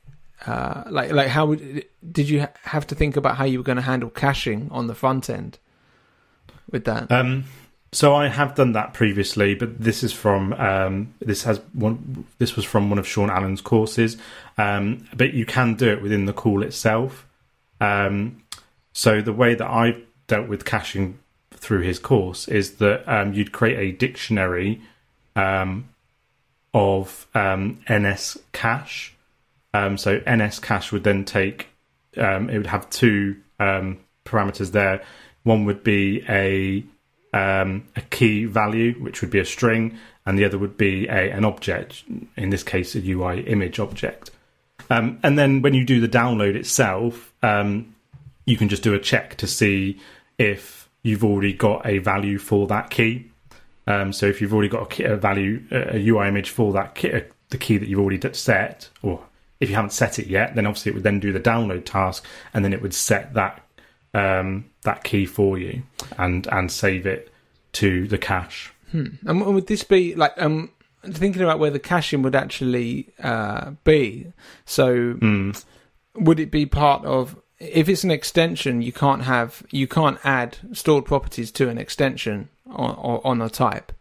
Uh, like, like, how would did you have to think about how you were going to handle caching on the front end with that? Um, so I have done that previously, but this is from um, this has one. This was from one of Sean Allen's courses, um, but you can do it within the call itself. Um, so the way that I dealt with caching through his course is that um, you'd create a dictionary um, of um, NS cache. Um, so NS cache would then take. Um, it would have two um, parameters there. One would be a a key value, which would be a string, and the other would be a, an object, in this case, a UI image object. And then when you do the download itself, you can just do a check to see if you've already got a value for that key. Um, so if you've already got a, key, a value, a UI image for that key, the key that you've already set, or if you haven't set it yet, then obviously it would then do the download task, and then it would set that um, that key for you and and save it to the cache. And would this be like um thinking about where the caching would actually uh, be? So Mm. would it be part of if it's an extension you can't have you can't add stored properties to an extension on, on, on a type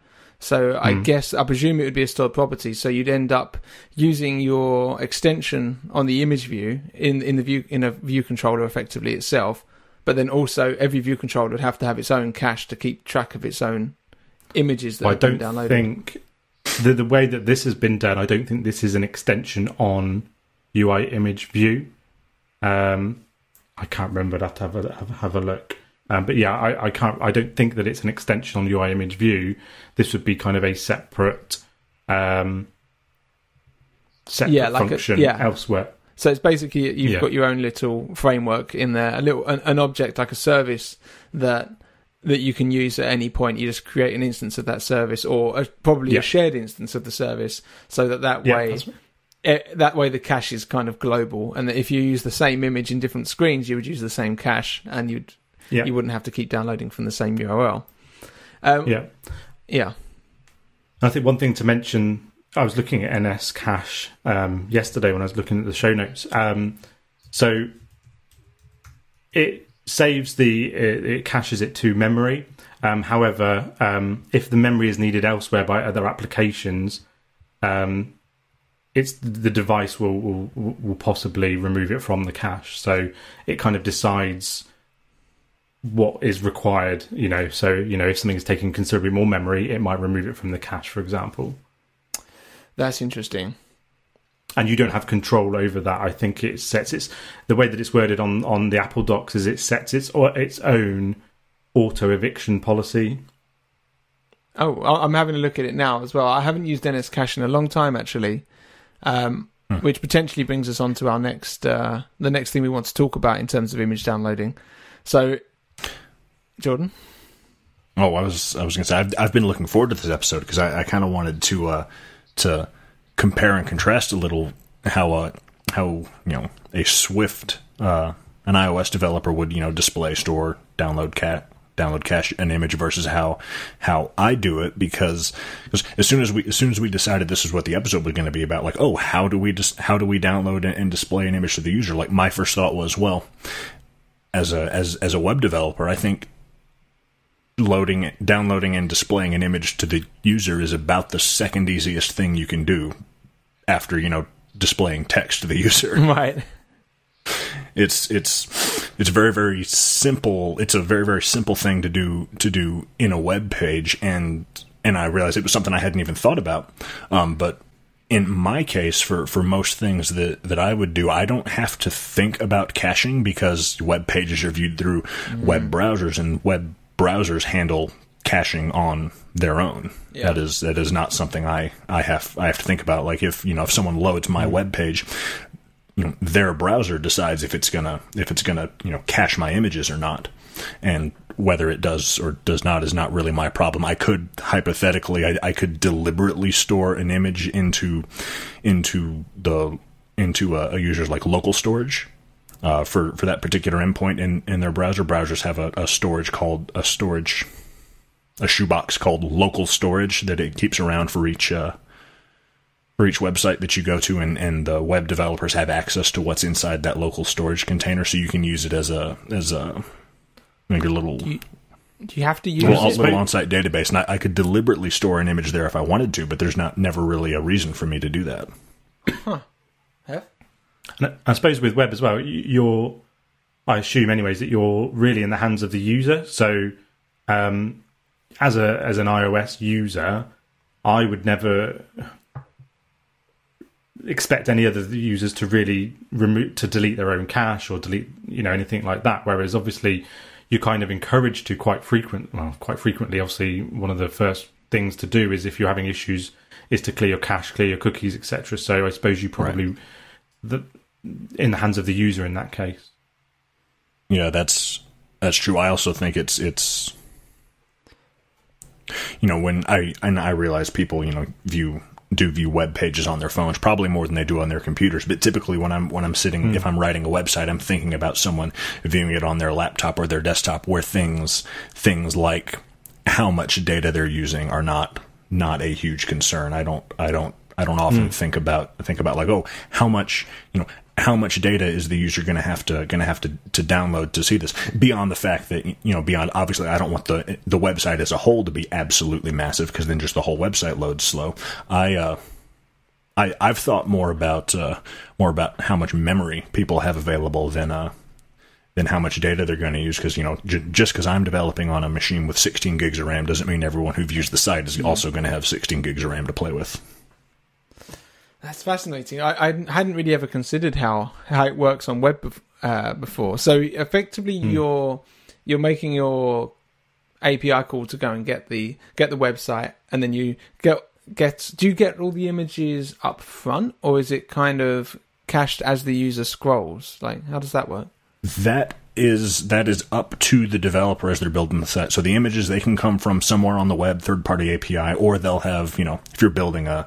so i Mm. guess i presume it would be a stored property so you'd end up using your extension on the image view in in the view in a view controller effectively itself but then also every view controller would have to have its own cache to keep track of its own images that I have been don't downloaded think the the way that this has been done. I don't think this is an extension on UI image view. Um, I can't remember. I'd have to have a have, have a look. Um, but yeah, I, I can't. I don't think that it's an extension on UI image view. This would be kind of a separate, um, separate Yeah, like a- function yeah. elsewhere. So it's basically you've Yeah. got your own little framework in there, a little an, an object like a service that that you can use at any point. You just create an instance of that service, or a, probably Yeah. a shared instance of the service, so that that way that's- eh, that way the cache is kind of global. And if you use the same image in different screens, you would use the same cache, and you'd yeah, you wouldn't have to keep downloading from the same URL. Um, yeah. yeah. I think one thing to mention, I was looking at NS Cache um, yesterday when I was looking at the show notes. Um, so it saves the it, it caches it to memory. Um, however, um, if the memory is needed elsewhere by other applications, um, it's the device will, will will possibly remove it from the cache. So it kind of decides what is required. You know, so you know if something is taking considerably more memory, it might remove it from the cache, for example. That's interesting. And you don't have control over that. I think it sets its the way that it's worded on on the Apple Docs is it sets its or its own auto eviction policy. Oh, I'm having a look at it now as well. I haven't used NS Cache in a long time actually, um, which potentially brings us on to our next uh, the next thing we want to talk about in terms of image downloading. So, Jordan, Oh, I was I was gonna say I've I've been looking forward to this episode because I, I kind of wanted to uh, to compare and contrast a little how uh, how you know a Swift uh, an iOS developer would you know display store download cat download cache an image versus how how I do it because, because as soon as we as soon as we decided this is what the episode was going to be about like oh how do we just how do we download and, and display an image to the user like my first thought was well as a as as a web developer I think loading downloading and displaying an image to the user is about the second easiest thing you can do after you know displaying text to the [LAUGHS] user right? it's it's it's very very simple it's a very very simple thing to do to do in a web page and and I realized it was something I hadn't even thought about. Um, but in my case for for most things that that I would do I don't have to think about caching because web pages are viewed through web browsers and web browsers handle caching on their own. Yeah. that is that is not something I I have I have to think about. Like if you know if someone loads my web page you know their browser decides if it's gonna if it's gonna you know cache my images or not. And whether it does or does not is not really my problem. I could hypothetically i, I could deliberately store an image into into the into a, a user's like local storage uh, for for that particular endpoint in in their browser. Browsers have a, a storage called a storage a shoebox called local storage that it keeps around for each uh, for each website that you go to, and, and the web developers have access to what's inside that local storage container, so you can use it as a as a like your little you- Do you have to use little, it? little on-site database. And I, I could deliberately store an image there if I wanted to, but there's not never really a reason for me to do that. Hef? And I suppose with web as well, you're, I assume, anyways, that you're really in the hands of the user. So, um, as a as an iOS user, I would never expect any other users to really remove to delete their own cache or delete you know anything like that. Whereas obviously, you're kind of encouraged to quite frequent, well, quite frequently. Obviously, one of the first things to do is if you're having issues is to clear your cache, clear your cookies, etc. So I suppose you probably the in the hands of the user in that case. Yeah, that's that's true. I also think it's it's you know when I and I realize people you know view do view web pages on their phones probably more than they do on their computers. But typically when i'm when i'm sitting hmm. if i'm writing a website i'm thinking about someone viewing it on their laptop or their desktop where things things like how much data they're using are not not a huge concern. I don't i don't i don't often hmm. think about think about like oh how much you know how much data is the user going to have to going to have to to download to see this beyond the fact that you know beyond obviously I don't want the the website as a whole to be absolutely massive because then just the whole website loads slow I uh I I've thought more about uh more about how much memory people have available than uh than how much data they're going to use because you know j- just because I'm developing on a machine with 16 gigs of RAM doesn't mean everyone who views the site is also going to have 16 gigs of RAM to play with. That's fascinating. I, I hadn't really ever considered how, how it works on web bef- uh, before. So effectively, you're you're making your API call to go and get the get the website, and then you get get. Do you get all the images up front, or is it kind of cached as the user scrolls? Like, how does that work? that is that is up to the developer as they're building the site. So the images they can come from somewhere on the web, third party API, or they'll have you know if you're building a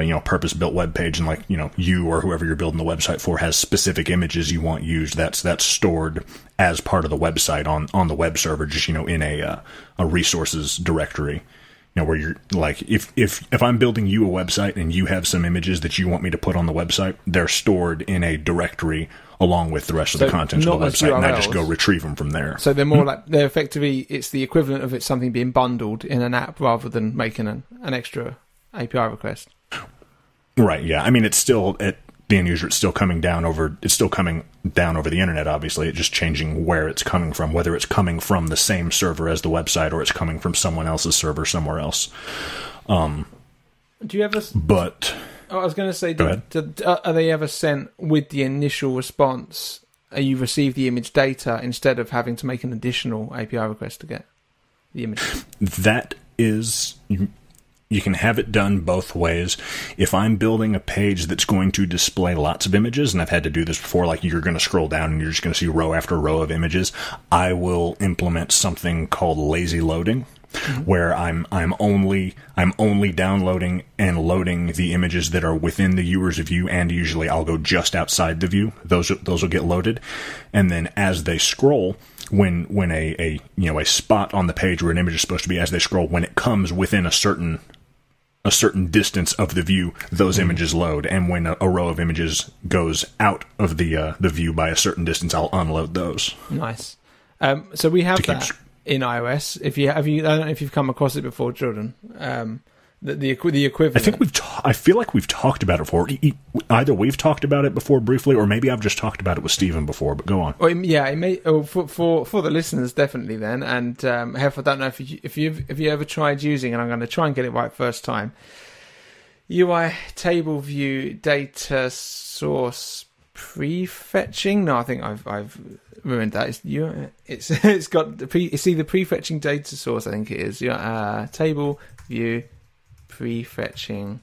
you know purpose built web page and like you know you or whoever you're building the website for has specific images you want used. That's that's stored as part of the website on on the web server, just you know in a uh, a resources directory. you know, where you're like, if if if I'm building you a website and you have some images that you want me to put on the website, they're stored in a directory along with the rest of the content of the website, and I just go retrieve them from there. So they're more like they're effectively it's the equivalent of it something being bundled in an app rather than making an, an extra API request. Right. Yeah. I mean, it's still at the end user. It's still coming down over. It's still coming down over the internet. Obviously, it's just changing where it's coming from. Whether it's coming from the same server as the website or it's coming from someone else's server somewhere else. Um. Do you ever? But Oh, I was going to say, Go did, did, uh, are they ever sent with the initial response? You receive the image data instead of having to make an additional API request to get the image. that is you, you can have it done both ways. If i'm building a page that's going to display lots of images and i've had to do this before like you're going to scroll down and you're just going to see row after row of images i will implement something called lazy loading mm-hmm. where i'm i'm only i'm only downloading and loading the images that are within the viewer's view and usually i'll go just outside the view. Those those will get loaded. And then as they scroll when when a, a you know a spot on the page where an image is supposed to be as they scroll when it comes within a certain a certain distance of the view those images load and when a, a row of images goes out of the uh, the view by a certain distance I'll unload those Nice. Um, so we have To keep that in iOS. If you have you, I don't know if you've come across it before, Jordan. Um, the the, the I think we've ta- I feel like we've talked about it before either we've talked about it before briefly or maybe I've just talked about it with Stephen before but go on Well, yeah, it may oh, for for for the listeners definitely then. And um, Hef, I don't know if you if you if you ever tried using, and I'm going to try and get it right first time. UI table view data source prefetching. No, I think I've I've ruined that. It's you. It's [LAUGHS] it's got the pre. It's either prefetching data source. I think it is. Yeah, uh, table view prefetching.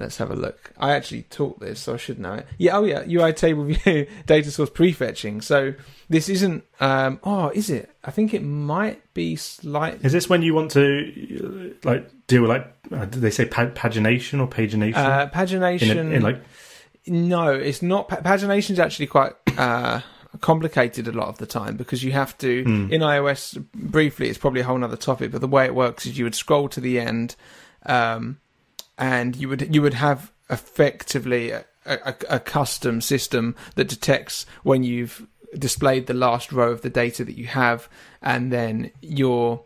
Let's have a look. I actually taught this, so I should know it. Yeah, oh yeah, UI table view [LAUGHS] data source prefetching. So this isn't. Um, oh, is it? I think it might be slight. Is this when you want to like deal with like uh, did they say pa- pagination or pagination Uh, in, pagination. a, in like No, it's not. Pagination is actually quite uh, complicated a lot of the time because you have to. Hmm. In iOS, briefly, it's probably a whole other topic, but the way it works is you would scroll to the end, um, and you would you would have effectively a, a, a custom system that detects when you've displayed the last row of the data that you have, and then your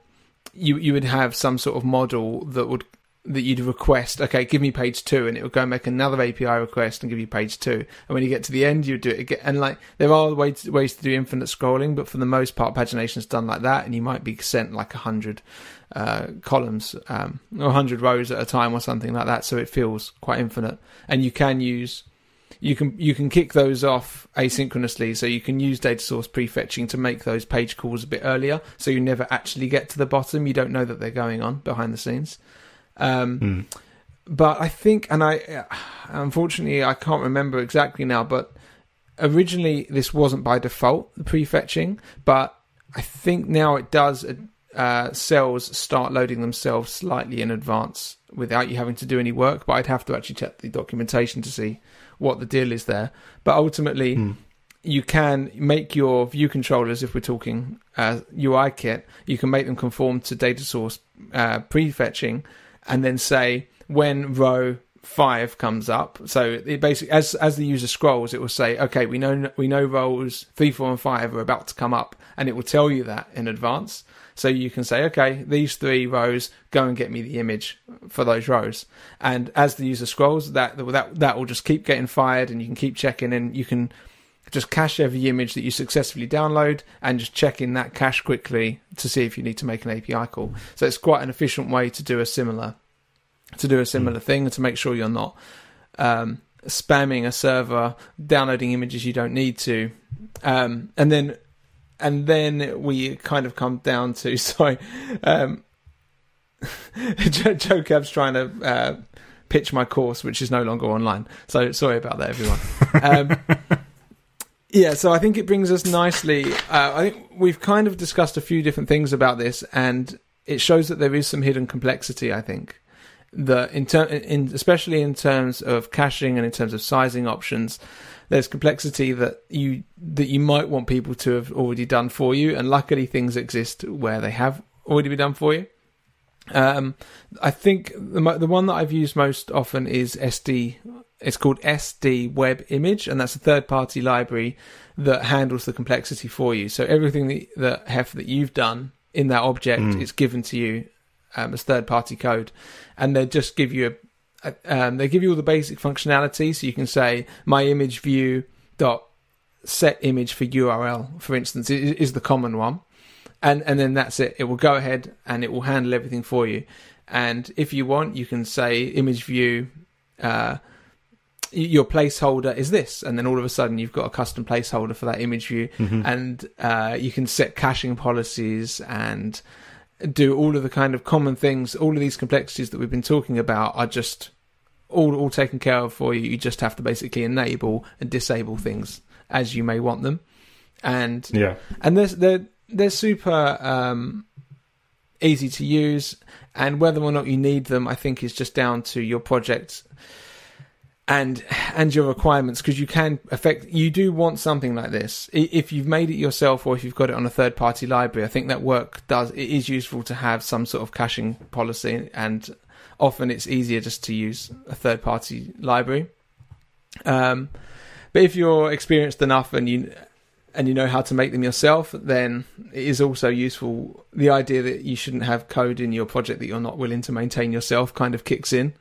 you you would have some sort of model that would that you'd request, okay, give me page two, and it would go and make another API request and give you page two. And when you get to the end, you would do it again. And like, there are ways, ways to do infinite scrolling, but for the most part, pagination is done like that, and you might be sent like a hundred uh, columns um, or a hundred rows at a time or something like that. So it feels quite infinite, and you can use. You can you can kick those off asynchronously, so you can use data source prefetching to make those page calls a bit earlier, so you never actually get to the bottom. You don't know that they're going on behind the scenes. Um, hmm. but I think, and I unfortunately I can't remember exactly now, but originally this wasn't by default the prefetching, but I think now it does. Uh, cells start loading themselves slightly in advance without you having to do any work. But I'd have to actually check the documentation to see what the deal is there. But ultimately, Hmm. you can make your view controllers, if we're talking uh, UI kit, you can make them conform to data source uh, prefetching, and then say when row five comes up. So it basically, as as the user scrolls, it will say, okay, we know we know rows three, four, and five are about to come up, and it will tell you that in advance. So you can say, okay, these three rows, go and get me the image for those rows. And as the user scrolls, that that that will just keep getting fired, and you can keep checking, and you can just cache every image that you successfully download and just check in that cache quickly to see if you need to make an API call. So it's quite an efficient way to do a similar to do a similar thing and to make sure you're not um, spamming a server, downloading images you don't need to, um, and then and then we kind of come down to [LAUGHS] sorry, um, [LAUGHS] Joe, Joe Cab's trying to uh, pitch my course, which is no longer online. So sorry about that, everyone. [LAUGHS] Um, yeah, so I think it brings us nicely. Uh, I think we've kind of discussed a few different things about this, and it shows that there is some hidden complexity. I think that in, ter- in especially in terms of caching and in terms of sizing options, there's complexity that you that you might want people to have already done for you, and luckily things exist where they have already been done for you. Um, I think the the one that I've used most often is SD. It's called SD Web Image, and that's a third party library that handles the complexity for you. So everything that, that Hef that you've done in that object Mm. is given to you um, as third party code, and they just give you a, a um, they give you all the basic functionality. So you can say my image view dot set image for URL, for instance, is, is the common one, and and then that's it. It will go ahead and it will handle everything for you. And if you want, you can say image view. Uh, your placeholder is this, and then all of a sudden you've got a custom placeholder for that image view, Mhm. and uh, you can set caching policies and do all of the kind of common things. All of these complexities that we've been talking about are just all all taken care of for you. You just have to basically enable and disable things as you may want them, and yeah. and they're they're they're super um, easy to use, and whether or not you need them, I think, is just down to your project and and your requirements because you can affect you do want something like this. If you've made it yourself or if you've got it on a third party library i think that work does it is useful to have some sort of caching policy and often it's easier just to use a third party library. Um, but if you're experienced enough and you and you know how to make them yourself then it is also useful. The idea that you shouldn't have code in your project that you're not willing to maintain yourself kind of kicks in.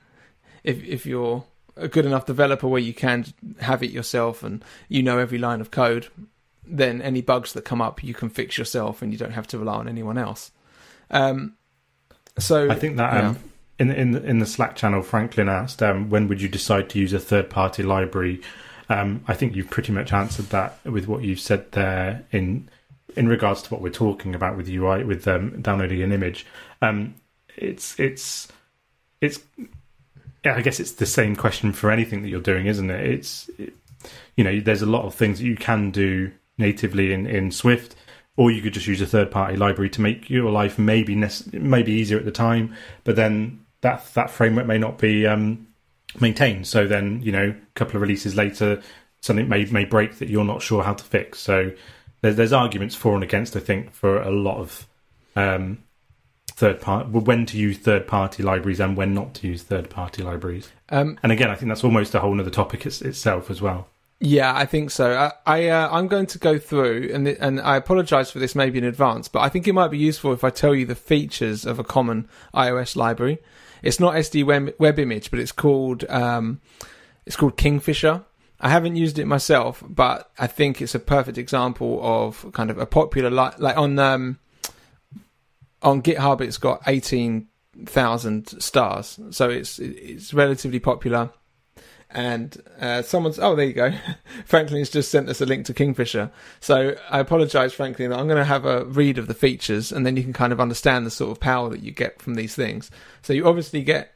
If if you're a good enough developer where you can have it yourself and you know every line of code, then any bugs that come up you can fix yourself and you don't have to rely on anyone else. Um, so I think that um, in in the- in the Slack channel, Franklin asked, um, "When would you decide to use a third party library?" Um, I think you've pretty much answered that with what you've said there in in regards to what we're talking about with UI with um, downloading an image. Um, it's it's it's yeah, I guess it's the same question for anything that you're doing, isn't it? It's it, you know, there's a lot of things that you can do natively in in Swift or you could just use a third party library to make your life maybe maybe easier at the time but then that that framework may not be um, maintained so then you know a couple of releases later something may may break that you're not sure how to fix so there's, there's arguments for and against i think for a lot of um, third part when to use third party libraries and when not to use third party libraries um, and again i think that's almost a whole other topic it's, itself as well yeah, I think so. I, I uh, I'm going to go through and th- and I apologise for this maybe in advance, but I think it might be useful if I tell you the features of a common iOS library. It's not SD web, web image, but it's called um, it's called Kingfisher. I haven't used it myself, but I think it's a perfect example of kind of a popular li- like on um, on GitHub. It's got eighteen thousand stars, so it's it's relatively popular. And uh, someone's oh there you go, [LAUGHS] Franklin's just sent us a link to Kingfisher. So I apologise, Franklin. I'm going to have a read of the features, and then you can kind of understand the sort of power that you get from these things. So you obviously get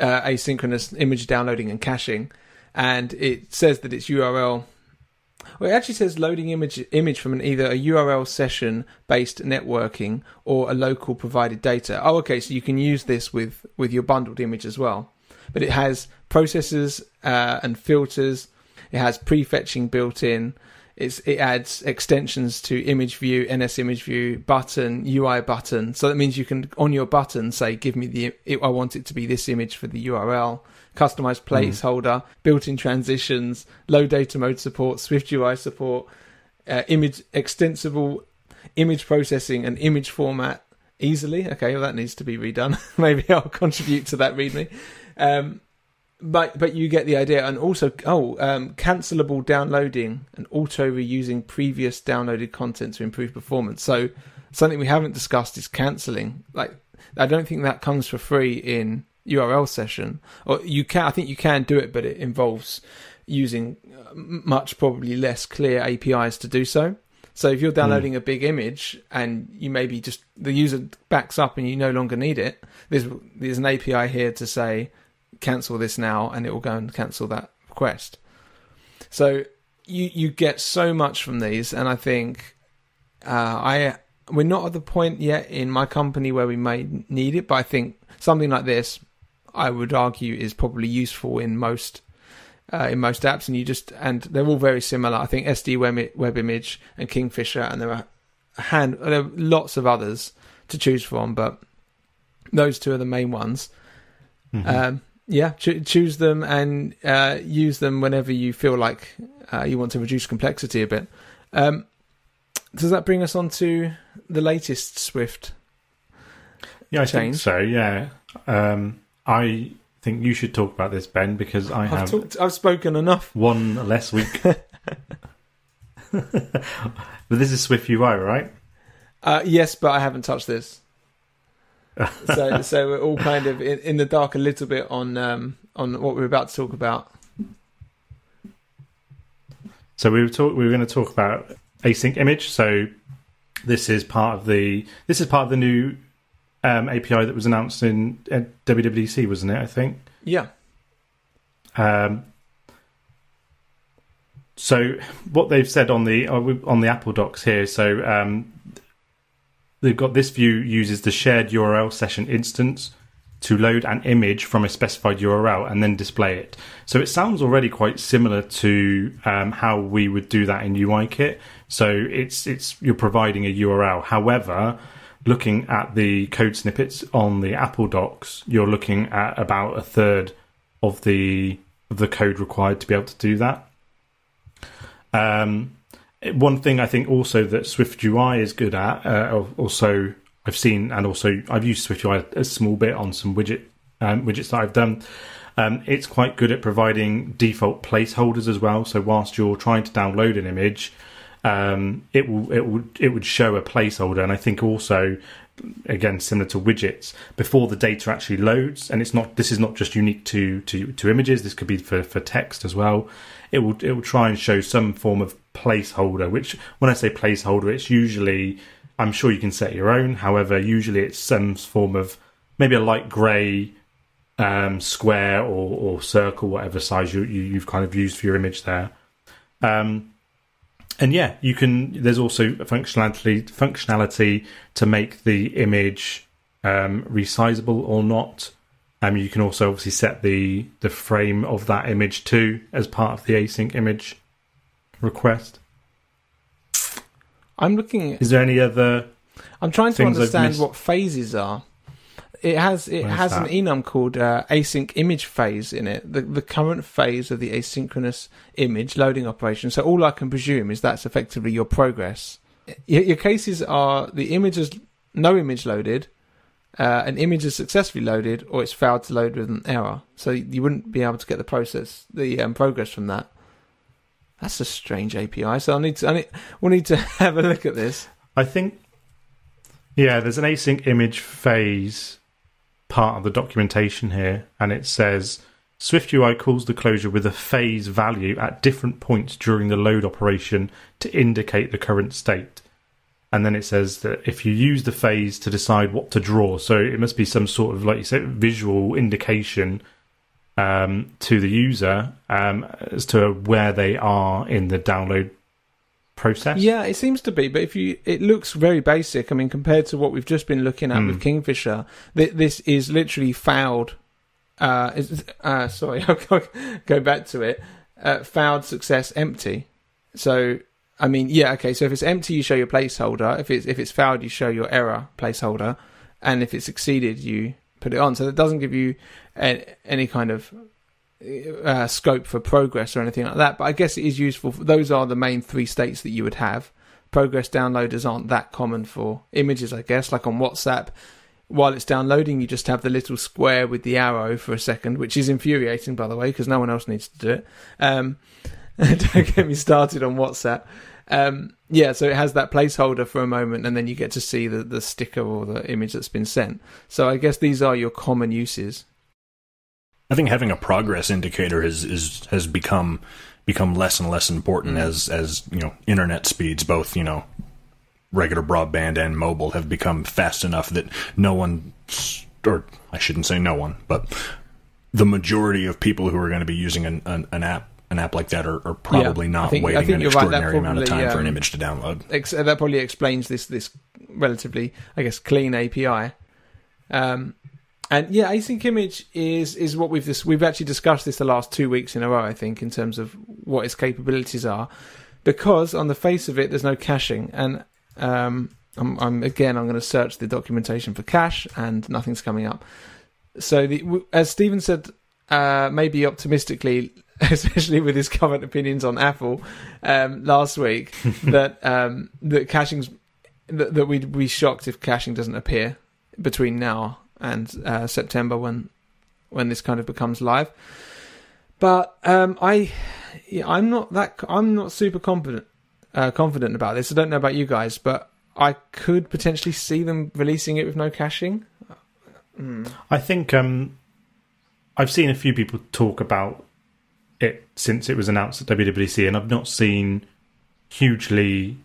uh, asynchronous image downloading and caching, and it says that it's URL. Well, it actually says loading image image from an, either a URL session based networking or a local provided data. Oh, okay, so you can use this with with your bundled image as well. But it has processors uh, and filters. It has prefetching built in. It's, it adds extensions to image view, NS image view, button, UI button. So that means you can on your button say, "Give me the it, I want it to be this image for the URL." Customized placeholder, built-in transitions, low data mode support, Swift UI support, uh, image extensible image processing and image format easily. Okay, well that needs to be redone. [LAUGHS] Maybe I'll contribute to that readme. Um, but but you get the idea, and also oh, um, cancelable downloading and auto reusing previous downloaded content to improve performance. So something we haven't discussed is canceling. Like I don't think that comes for free in URL session, or you can. I think you can do it, but it involves using uh, much probably less clear APIs to do so. So if you're downloading a big image and you maybe just the user backs up and you no longer need it, there's there's an API here to say cancel this now and it will go and cancel that request. So you you get so much from these, and I think uh, I we're not at the point yet in my company where we may need it, but I think something like this, I would argue, is probably useful in most uh, in most apps, and you just and they're all very similar. I think SD Web, Web Image and Kingfisher, and there are a hand there are lots of others to choose from, but Those two are the main ones. Mhm. Um, yeah, cho- choose them and uh, use them whenever you feel like uh, you want to reduce complexity a bit. Um, does that bring us on to the latest Swift? yeah, I change. think so. Yeah, um, I think you should talk about this, Ben, because I I've have talked, I've spoken enough. one less week. [LAUGHS] [LAUGHS] but this is Swift UI, right? Uh, yes, but I haven't touched this. [LAUGHS] so, so we're all kind of in, in the dark a little bit on um, on what we're about to talk about. So we were talk, we were going to talk about async image. So this is part of the this is part of the new um, API that was announced in uh, WWDC, wasn't it? I think. Yeah, Um, so what they've said on the on the Apple Docs here. So um, they've got this view uses the shared URL session instance to load an image from a specified URL and then display it. So it sounds already quite similar to um, how we would do that in UIKit. So it's it's you're providing a URL. However, looking at the code snippets on the Apple Docs, you're looking at about a third of the of the code required to be able to do that. Um, one thing I think also that Swift UI is good at, uh, also I've seen and also I've used Swift UI a small bit on some widget um, widgets that I've done. Um, it's quite good at providing default placeholders as well. So whilst you're trying to download an image, um, it will it would it would show a placeholder, and I think also again similar to widgets before the data actually loads and it's not this is not just unique to to, to images this could be for, for text as well it will it will try and show some form of placeholder which when i say placeholder it's usually i'm sure you can set your own. However usually it's some form of maybe a light gray um, square or, or circle whatever size you, you you've kind of used for your image there. Um, and yeah, you can. There's also functionality functionality to make the image um, resizable or not. Um, you can also obviously set the the frame of that image too as part of the async image request. I'm looking. Is there any other? I'm trying to understand what phases are. It has it has an enum called uh, async image phase in it. The the current phase of the asynchronous image loading operation. So all I can presume is that's effectively your progress. Your, your cases are the image is no image loaded, uh, an image is successfully loaded, or it's failed to load with an error. So you wouldn't be able to get the process the um, progress from that. That's a strange API. So I need to I need, we'll need to [LAUGHS] have a look at this. I think. Yeah, there's an async image phase part of the documentation here, and it says SwiftUI calls the closure with a phase value at different points during the load operation to indicate the current state. And then it says that if you use the phase to decide what to draw, so it must be some sort of, like you said, visual indication um, to the user um, as to where they are in the download process. Yeah, it seems to be, but if you, it looks very basic. I mean, compared to what we've just been looking at Hmm. with Kingfisher, th- this is literally fouled. Uh, is, uh, sorry, [LAUGHS] I'll go, back to it. Uh, failed success empty. So, I mean, yeah, okay. So if it's empty, you show your placeholder. If it's if it's fouled, you show your error placeholder, and if it's succeeded, you put it on. So that doesn't give you a, any kind of uh, scope for progress or anything like that. But I guess it is useful. Those are the main three states that you would have. Progress downloaders aren't that common for images, I guess. Like on WhatsApp, while it's downloading, you just have the little square with the arrow for a second, which is infuriating, by the way, because no one else needs to do it. Um, [LAUGHS] don't get me started on WhatsApp. Um, yeah, so it has that placeholder for a moment, and then you get to see the, the sticker or the image that's been sent. So I guess these are your common uses. I think having a progress indicator is, is has become become less and less important Mm. as as you know internet speeds, both you know regular broadband and mobile, have become fast enough that no one, or I shouldn't say no one, but the majority of people who are going to be using an, an, an app an app like that are, are probably I not think- waiting an you're right, extraordinary amount of time for an um, image to download. ex- that probably explains this this relatively, I guess, clean API. Um, and yeah, async image is is what we've dis- we've actually discussed this the last two weeks in a row. I think in terms of what its capabilities are, because on the face of it, there's no caching, and um, I'm, I'm again. I'm going to search the documentation for cache, and nothing's coming up. So, the, as Stephen said, uh, maybe optimistically, [LAUGHS] especially with his current opinions on Apple um, last week, [LAUGHS] that um, that caching's that, that we'd be shocked if caching doesn't appear between now and uh, September when when this kind of becomes live. But um, I, yeah, I'm not that. I'm not super confident uh, confident about this. I don't know about you guys, but I could potentially see them releasing it with no caching. Mm. I think um, I've seen a few people talk about it since it was announced at WWDC, and I've not seen hugely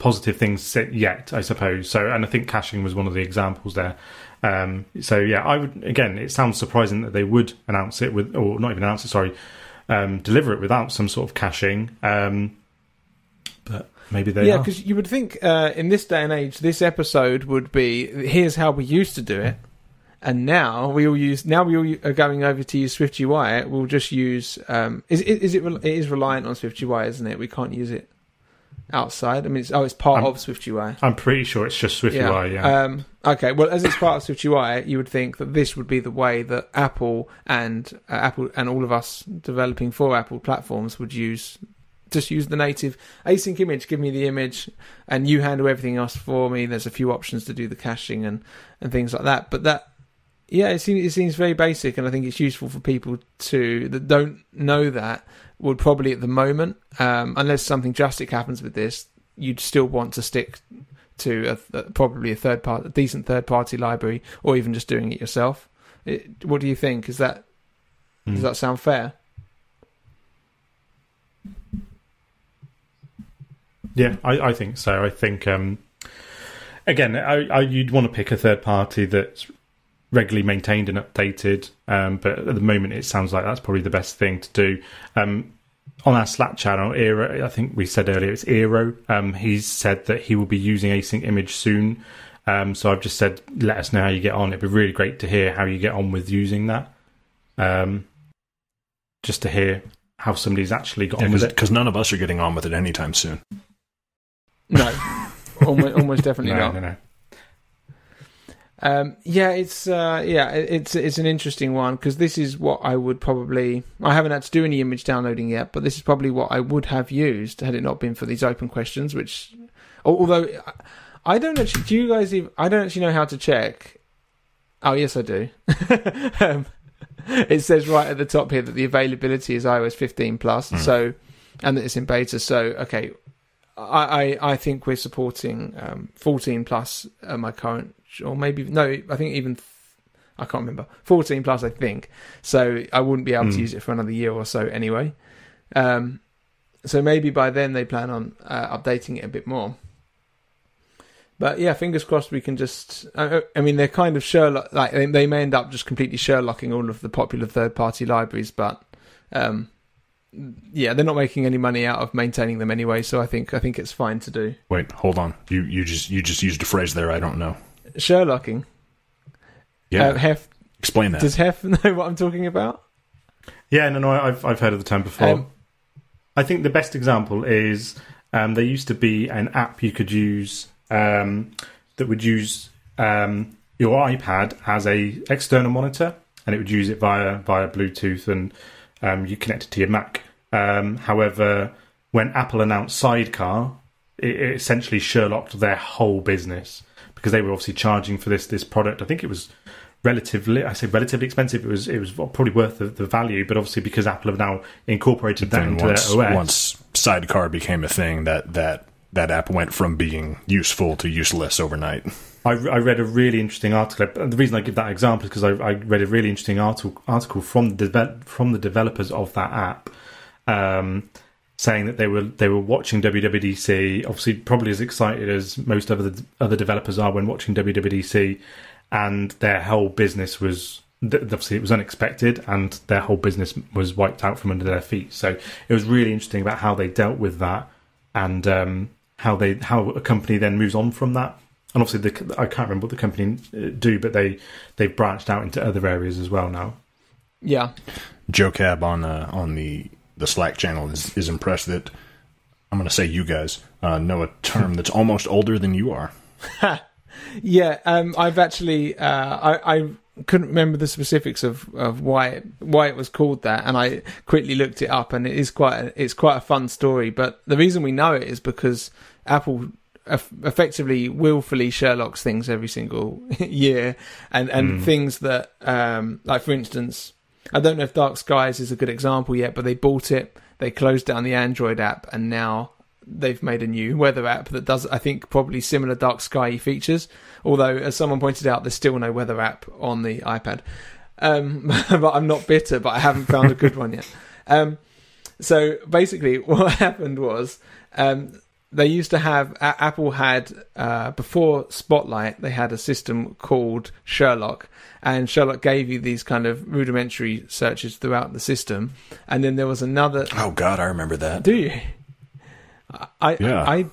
positive things yet. I suppose so, and I think caching was one of the examples there. Um, so yeah, I would again. It sounds surprising that they would announce it with, or not even announce it. Sorry, um, deliver it without some sort of caching. Um, but maybe they yeah, because you would think uh, in this day and age, this episode would be here's how we used to do it, and now we all use now we all are going over to use Swift UI. We'll just use um, is is it it is reliant on Swift UI, isn't it? We can't use it outside. I mean, it's, oh, it's part I'm- of SwiftUI. I'm pretty sure it's just Swift UI. Yeah. Um, okay. Well, as it's part of SwiftUI, you would think that this would be the way that Apple and uh, Apple and all of us developing for Apple platforms would use. Just use the native async image. Give me the image, and you handle everything else for me. There's a few options to do the caching and and things like that. But that, yeah, it seems it seems very basic, and I think it's useful for people to that don't know that would probably at the moment, um, unless something drastic happens with this, you'd still want to stick to a, a, probably a third part, a decent third party library, or even just doing it yourself. It, what do you think? Is that Mm. does that sound fair? Yeah, I, I think so. I think um, again, I, I, you'd want to pick a third party that's regularly maintained and updated. Um, but at the moment, it sounds like that's probably the best thing to do. Um, on our Slack channel, Eero, I think we said earlier, it's Eero. Um, he's said that he will be using async image soon. Um, so I've just said, let us know how you get on. It'd be really great to hear how you get on with using that. Um, just to hear how somebody's actually got on with it. Because none of us are getting on with it anytime soon. No, [LAUGHS] almost, almost definitely No, not. no, no. Um, yeah, it's uh, yeah, it's it's an interesting one because this is what I would probably. I haven't had to do any image downloading yet, but this is probably what I would have used had it not been for these open questions. Which, although I don't actually, do you guys? Even, I don't actually know how to check. Oh yes, I do. [LAUGHS] um, it says right at the top here that the availability is iOS 15 plus, Mm. so and that it's in beta. So okay, I I, I think we're supporting um, 14 plus my current, or maybe no, I think even th- I can't remember 14 plus. I think so. I wouldn't be able Mm. to use it for another year or so anyway. Um, so maybe by then they plan on uh, updating it a bit more. But yeah, fingers crossed we can just. I, I mean, they're kind of Sherlock. Like they, they may end up just completely Sherlocking all of the popular third-party libraries, but um, yeah, they're not making any money out of maintaining them anyway. So I think I think it's fine to do Wait, hold on. You you just you just used a phrase there. I don't know. Sherlocking. Yeah, Uh, Hef, explain that. does Hef [LAUGHS] know what I'm talking about? Yeah, no, no, I've I've heard of the term before. Um, I think the best example is um, there used to be an app you could use um, that would use um, your iPad as a external monitor, and it would use it via via Bluetooth, and um, you connect it to your Mac. Um, however, when Apple announced Sidecar, it, it essentially Sherlocked their whole business because they were obviously charging for this this product. I think it was relatively I say relatively expensive. It was it was probably worth the, the value, but obviously because Apple have now incorporated that into once their OS. once Sidecar became a thing, that that that app went from being useful to useless overnight. I, I read a really interesting article. The reason I give that example is because I, I read a really interesting article article from the from the developers of that app, um, saying that they were they were watching WWDC. Obviously, probably as excited as most other other developers are when watching WWDC, and their whole business was obviously it was unexpected, and their whole business was wiped out from under their feet. So it was really interesting about how they dealt with that, and um, how they how a company then moves on from that. And obviously, the, I can't remember what the company uh, do, but they they've branched out into other areas as well now. Yeah, Joe Cab on uh, on the the Slack channel is, is impressed that I'm going to say you guys uh, know a term that's almost older than you are. [LAUGHS] Yeah, um, I've actually uh, I, I couldn't remember the specifics of, of why it, why it was called that, and I quickly looked it up, and it is quite a, it's quite a fun story. But the reason we know it is because Apple effectively willfully Sherlock's things every single [LAUGHS] year, and and things that um, like for instance, I don't know if Dark Skies is a good example yet, but they bought it, they closed down the Android app, and now they've made a new weather app that does, I think, probably similar dark sky features. Although, as someone pointed out, there's still no weather app on the iPad. Um, [LAUGHS] but I'm not bitter, but I haven't found a good one yet. Um, so basically, [LAUGHS] what happened was um, they used to have A- Apple had uh, before Spotlight, they had a system called Sherlock, and Sherlock gave you these kind of rudimentary searches throughout the system. And then there was another. Oh God, I remember that. Do you? I Yeah. I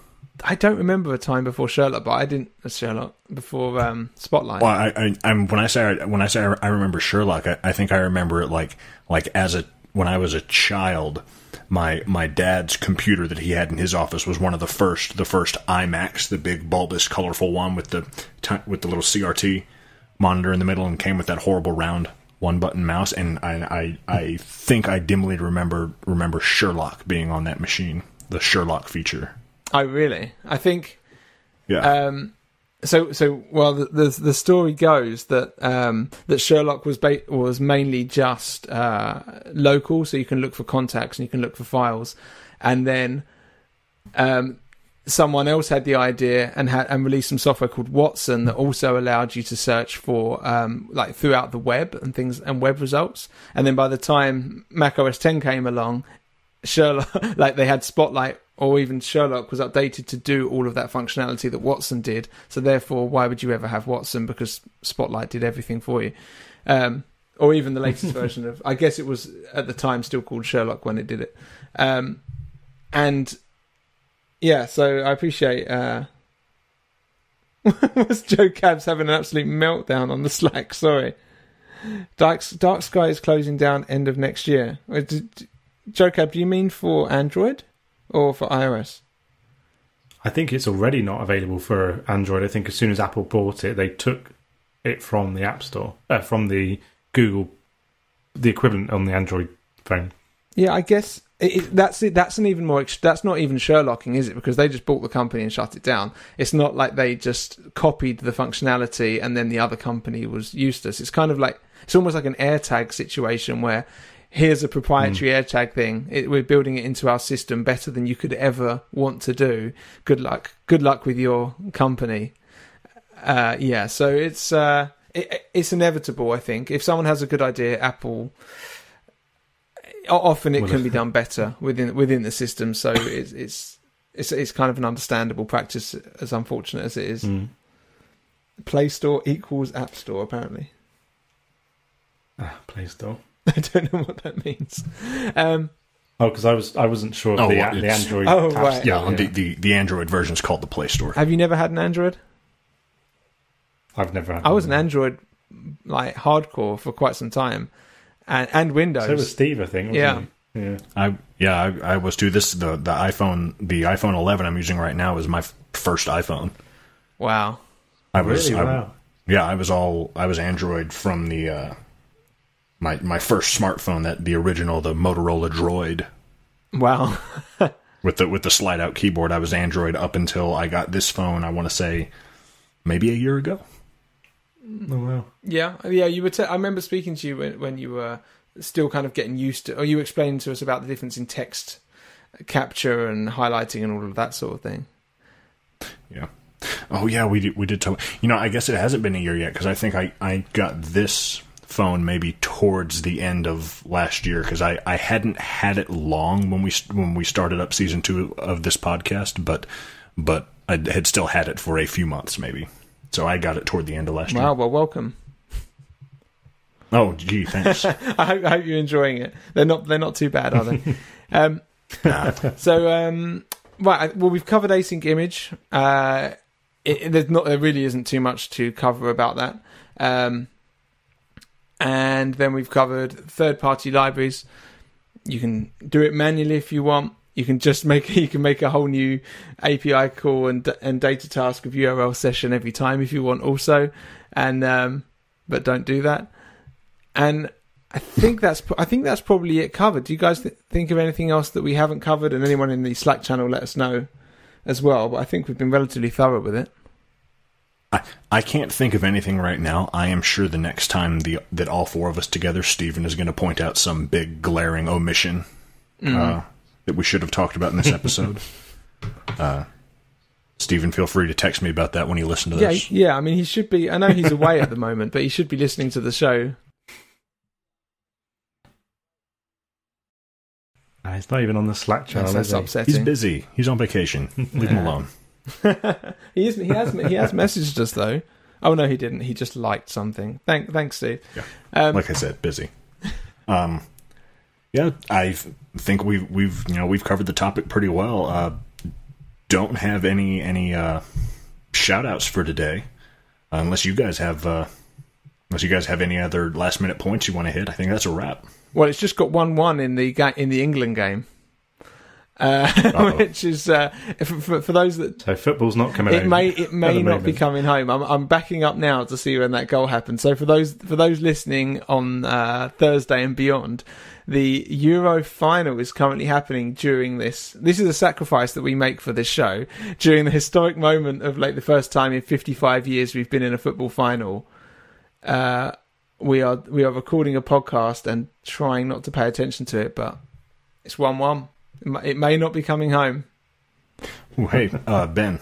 I don't remember a time before Sherlock, but I didn't uh, Sherlock before um, Spotlight. Well, I, I, I'm when I say I, when I say I, I remember Sherlock, I, I think I remember it like like as a when I was a child. My my dad's computer that he had in his office was one of the first the first iMacs, the big bulbous, colorful one with the ti- with the little CRT monitor in the middle, and came with that horrible round one button mouse. And I I, I think I dimly remember remember Sherlock being on that machine, the Sherlock feature. I really, I think Yeah. um, so. So well, the, the the story goes that um, that Sherlock was ba- was mainly just uh, local, so you can look for contacts and you can look for files, and then um, someone else had the idea and had and released some software called Watson that also allowed you to search for um, like throughout the web and things and web results. And then by the time Mac OS 10 came along, Sherlock [LAUGHS] like they had Spotlight or even Sherlock was updated to do all of that functionality that Watson did. So therefore, why would you ever have Watson? Because Spotlight did everything for you. Um, or even the latest [LAUGHS] version of, I guess it was at the time still called Sherlock when it did it. Um, and yeah, so I appreciate. Uh, [LAUGHS] was Joe Cabs having an absolute meltdown on the Slack? Sorry, Dark Dark Sky is closing down end of next year. Uh, d- d- Joe Cab, do you mean for Android or for iOS? I think it's already not available for Android. I think as soon as Apple bought it, they took it from the App Store, uh, from the Google, the equivalent on the Android phone. Yeah, I guess it, it, that's it. That's an even more. That's not even Sherlocking, is it? Because they just bought the company and shut it down. It's not like they just copied the functionality and then the other company was useless. It's kind of like it's almost like an AirTag situation where here's a proprietary AirTag thing. It, we're building it into our system better than you could ever want to do. Good luck. Good luck with your company. Uh, yeah, so it's uh, it, it's inevitable. I think if someone has a good idea, Apple often it Well, can be done better within within the system. So it's it's it's it's kind of an understandable practice, as unfortunate as it is. Mm. Play Store equals App Store. Apparently, Ah, Play Store. [LAUGHS] I don't know what that means. Um, Oh, because I was I wasn't sure of Oh, the, well, the Android. Oh, App right. Store, yeah, the, the the Android version is called the Play Store. have you never had an Android? I've never. Had I was an. Android like hardcore for quite some time, and and Windows. So was Steve, I think. Wasn't He? Yeah. I yeah, I, I was too. This the the iPhone the iPhone 11 I'm using right now is my f- first iPhone. wow. I was Really? I- Wow. yeah, I was all I was Android from the uh, my my first smartphone that the original the Motorola Droid Wow. [LAUGHS] with the with the slide out keyboard. I was Android up until I got this phone. I want to say maybe a year ago. Oh wow. Yeah, yeah. You were. T- I remember speaking to you when, when you were still kind of getting used to, or you explained to us about the difference in text capture and highlighting and all of that sort of thing. Yeah. Oh yeah, we did, we did talk. You know, I guess it hasn't been a year yet because I think I I got this phone maybe towards the end of last year because I I hadn't had it long when we when we started up season two of this podcast, but but I had still had it for a few months maybe. So I got it toward the end of last Wow. year. Well, welcome. Oh, gee, thanks. [LAUGHS] I hope, I hope you're enjoying it. They're not. They're not too bad, are they? [LAUGHS] um, so, um, right. Well, we've covered async image. Uh, it, it- there's not. There really isn't too much to cover about that. Um, and then we've covered third-party libraries. You can do it manually if you want. You can just make [LAUGHS] you can make a whole new API call and and data task of URL session every time if you want also, and um, but don't do that. And I think that's I think that's probably it covered. Do you guys th- think of anything else that we haven't covered? And anyone in the Slack channel, let us know as well. But I think we've been relatively thorough with it. I, I can't think of anything right now. I am sure the next time the that all four of us together, Stephen is going to point out some big glaring omission uh, that we should have talked about in this episode. [LAUGHS] uh, Stephen, feel free to text me about that when you listen to Yeah, this. yeah. I mean, he should be. I know he's away at the moment, but he should be listening to the show. Ah, He's not even on the Slack channel. That's, that's is he? He's busy. He's on vacation. Leave him alone. [LAUGHS] he is. He has. He has messaged us though. Oh no, he didn't. He just liked something. Thank, thanks, Steve. Yeah. Um, Like I said, busy. Um, yeah, I think we've we've you know we've covered the topic pretty well. Uh, don't have any any uh, shout outs for today, uh, unless you guys have uh, unless you guys have any other last minute points you want to hit. I think that's a wrap. Well, it's just got one-one in the ga- in the England game, uh, [LAUGHS] which is uh, for, for, for those that So football's not coming. it home may it may not be coming home. I'm I'm backing up now to see when that goal happens. So for those for those listening on uh, Thursday and beyond, the Euro final is currently happening during this. This is a sacrifice that we make for this show during the historic moment of like the first time in 55 years we've been in a football final. Uh, we are we are recording a podcast and trying not to pay attention to it, but it's one one. It may- not be coming home. Hey, uh, Ben.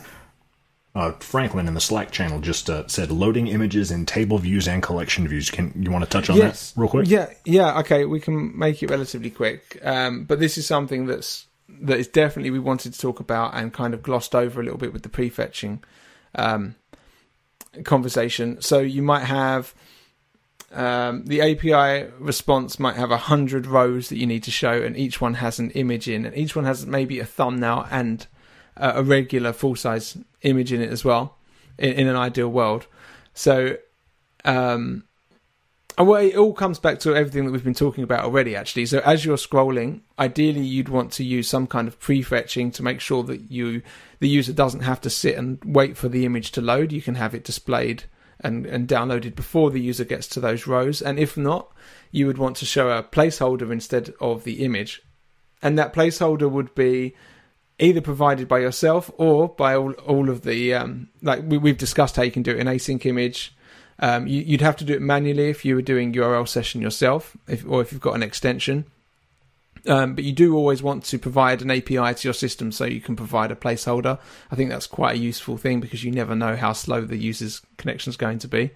Uh, Franklin in the Slack channel just uh, said loading images in table views and collection views. Can you want to touch on yes. that real quick? Yeah, yeah. Okay, we can make it relatively quick. Um, but this is something that's that is definitely we wanted to talk about and kind of glossed over a little bit with the prefetching um, conversation. So you might have um, the API response might have a hundred rows that you need to show, and each one has an image in, and each one has maybe a thumbnail and uh, a regular full size image in it as well. In, in an ideal world, so. Um, well, it all comes back to everything that we've been talking about already, actually. So as you're scrolling, ideally you'd want to use some kind of prefetching to make sure that you, the user doesn't have to sit and wait for the image to load. You can have it displayed and, and downloaded before the user gets to those rows. And if not, you would want to show a placeholder instead of the image. And that placeholder would be either provided by yourself or by all, all of the, um, like we, we've discussed how you can do it in async image. Um, you, you'd have to do it manually if you were doing URL session yourself, if, or if you've got an extension. Um, but you do always want to provide an API to your system so you can provide a placeholder. I think that's quite a useful thing because you never know how slow the user's connection is going to be,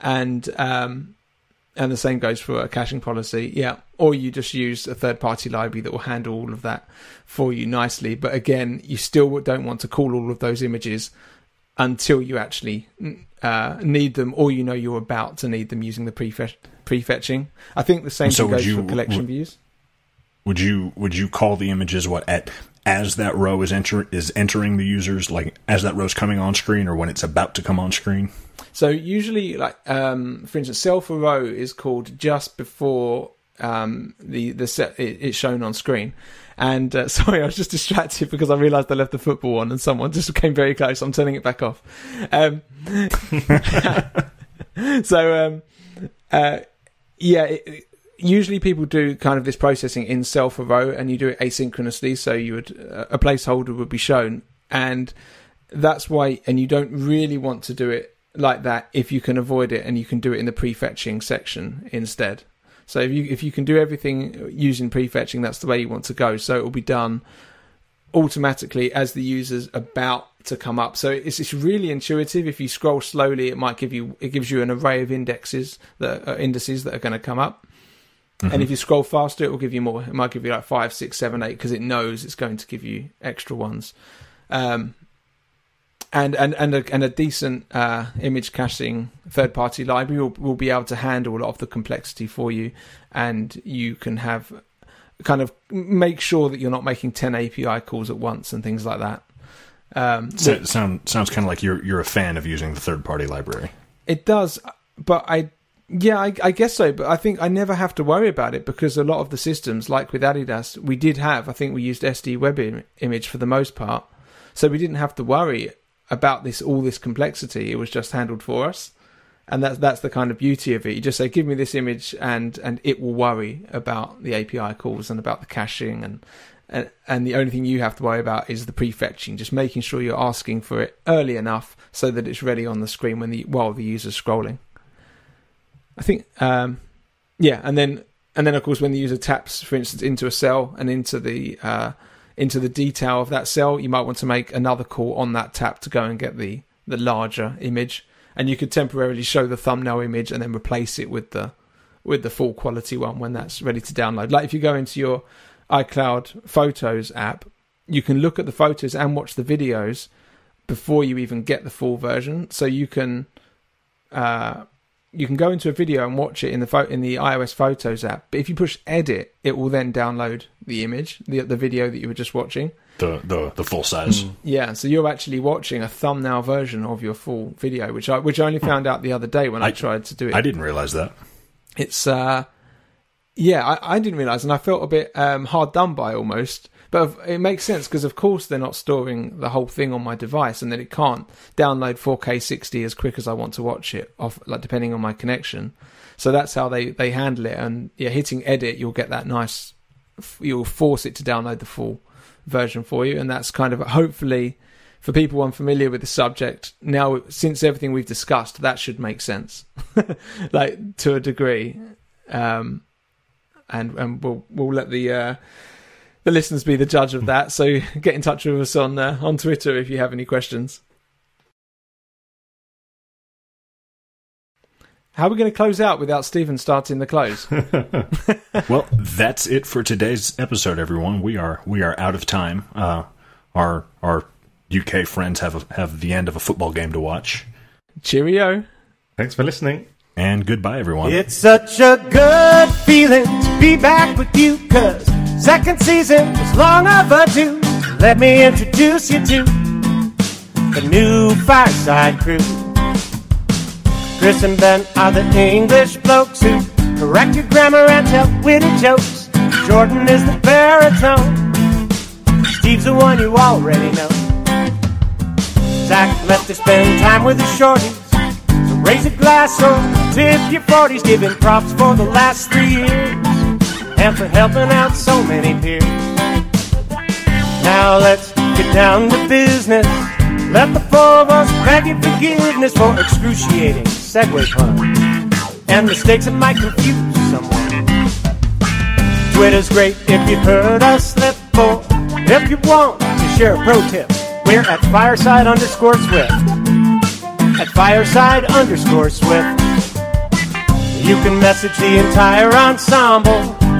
and um, and the same goes for a caching policy. Yeah, or you just use a third-party library that will handle all of that for you nicely. But again, you still don't want to call all of those images until you actually uh, need them, or you know you're about to need them using the prefetch- prefetching. I think the same So thing goes you- for collection would- views. Would you would you call the images what at as that row is enter is entering the users like as that row's coming on screen or when it's about to come on screen? So usually, like um, for instance, cellForRow is called just before um, the the set it, it's shown on screen. And uh, [LAUGHS] sorry, I was just distracted because I realised I left the football on, and someone just [LAUGHS] came very close. I'm turning it back off. Um, [LAUGHS] so um, uh, yeah, it- usually people do kind of this processing in cellForRow, and you do it asynchronously. So you would uh, a placeholder would be shown, and that's why. And you don't really want to do it like that if you can avoid it, and you can do it in the prefetching section instead. So if you if you can do everything using prefetching, that's the way you want to go. So it will be done automatically as the user's about to come up. So it's it's really intuitive. If you scroll slowly, it might give you it gives you an array of indexes that are indices that are going to come up. And if you scroll faster, it will give you more. It might give you like five, six, seven, eight because it knows it's going to give you extra ones. Um, and and and a, and a decent uh, image caching third party library will, will be able to handle a lot of the complexity for you, and you can have kind of make sure that you're not making ten API calls at once and things like that. Um, So, sound sounds kind of like you're you're a fan of using the third party library. it does, but I Yeah, I, I guess so, but I think I never have to worry about it because a lot of the systems, like with Adidas, we did have. I think we used SD Web Im- Image for the most part, so we didn't have to worry about this all this complexity. It was just handled for us, and that's that's the kind of beauty of it. You just say, "Give me this image," and and it will worry about the API calls and about the caching and. And, and the only thing you have to worry about is the prefetching, just making sure you're asking for it early enough so that it's ready on the screen when the while the user's scrolling. I think, um, yeah, and then and then of course when the user taps, for instance, into a cell and into the uh, into the detail of that cell, you might want to make another call on that tap to go and get the the larger image, and you could temporarily show the thumbnail image and then replace it with the with the full quality one when that's ready to download. Like if you go into your iCloud Photos app, you can look at the photos and watch the videos before you even get the full version. So you can uh, you can go into a video and watch it in the pho- in the iOS Photos app. But if you push Edit, it will then download the image, the the video that you were just watching. The the the full size. Yeah, so you're actually watching a thumbnail version of your full video, which I which I only found out the other day when I, I- tried to do it. I didn't realize that. it's uh yeah I, I didn't realize and i felt a bit um hard done by almost but it makes sense because of course they're not storing the whole thing on my device and then it can't download 4k 60 as quick as i want to watch it off like depending on my connection. So that's how they they handle it and yeah hitting edit you'll get that nice you'll force it to download the full version for you and that's kind of hopefully for people unfamiliar with the subject now since everything we've discussed that should make sense. [LAUGHS] Like to a degree. Um and and we'll we'll let the uh the listeners be the judge of that so [LAUGHS] get in touch with us on uh, on twitter if you have any questions how are we going to close out without Stephen starting the close? [LAUGHS] [LAUGHS] well, that's it for today's episode, everyone. We are we are out of time. Uh, our our UK friends have a, have the end of a football game to watch. Cheerio. Thanks for listening. And goodbye, everyone. It's such a good feeling to be back with you, cause second season was long overdue. Let me introduce you to the new Fireside Crew. Chris and Ben are the English blokes who correct your grammar and tell witty jokes. Jordan is the baritone. Steve's the one you already know. Zach left to spend time with his shorties. So raise a glass or tip your 40s, giving props for the last three years and for helping out so many peers. Now let's get down to business. Let the four of us beg your forgiveness for excruciating segue puns and mistakes that might confuse someone. Twitter's great if you heard us slip, or if you want to share a pro tip, we're at fireside underscore swift. At fireside underscore swift. You can message the entire ensemble,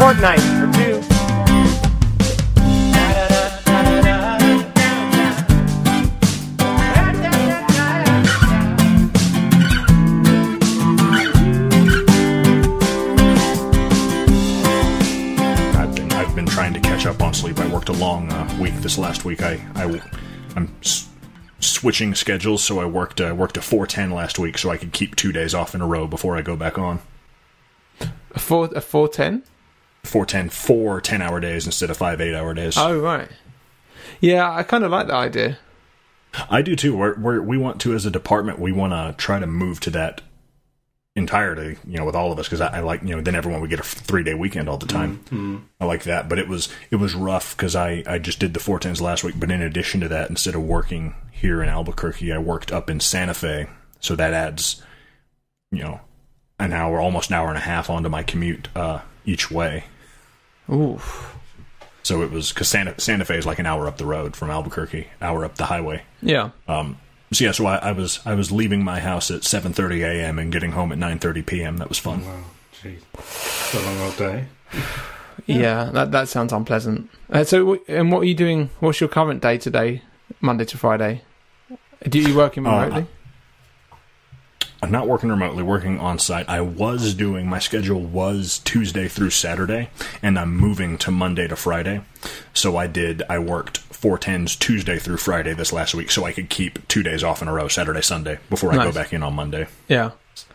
fortnight or two. I've been I've been trying to catch up on sleep. I worked a long uh, week this last week. I I I'm s- switching schedules, so I worked uh, worked a four ten last week, so I could keep two days off in a row before I go back on. A four a four ten. Four ten, four ten hour days instead of five eight hour days. Oh right. Yeah, I kind of like that idea. I do too. We're, we're, we want to, as a department, we want to try to move to that entirely. You know, with all of us, because I, I like you know, then everyone would get a three day weekend all the time. I like that, but it was it was rough because I I just did the four tens last week. But in addition to that, instead of working here in Albuquerque, I worked up in Santa Fe, so that adds you know an hour, almost an hour and a half onto my commute uh, each way. Ooh. So it was because Santa Santa Fe is like an hour up the road from Albuquerque, hour up the highway. Yeah. Um, so yeah, so I, I was I was leaving my house at 7:30 a.m. and getting home at 9:30 p.m. That was fun. Wow, jeez, it's a long old day. Yeah, that that sounds unpleasant. Uh, so, and what are you doing? What's your current day today, Monday to Friday? Do you working Uh, remotely? I'm not working remotely, working on site. I was doing my schedule was Tuesday through Saturday, and I'm moving to Monday to Friday. So I did. I worked four tens Tuesday through Friday this last week, so I could keep two days off in a row, Saturday, Sunday, before I go back in on Monday. yeah,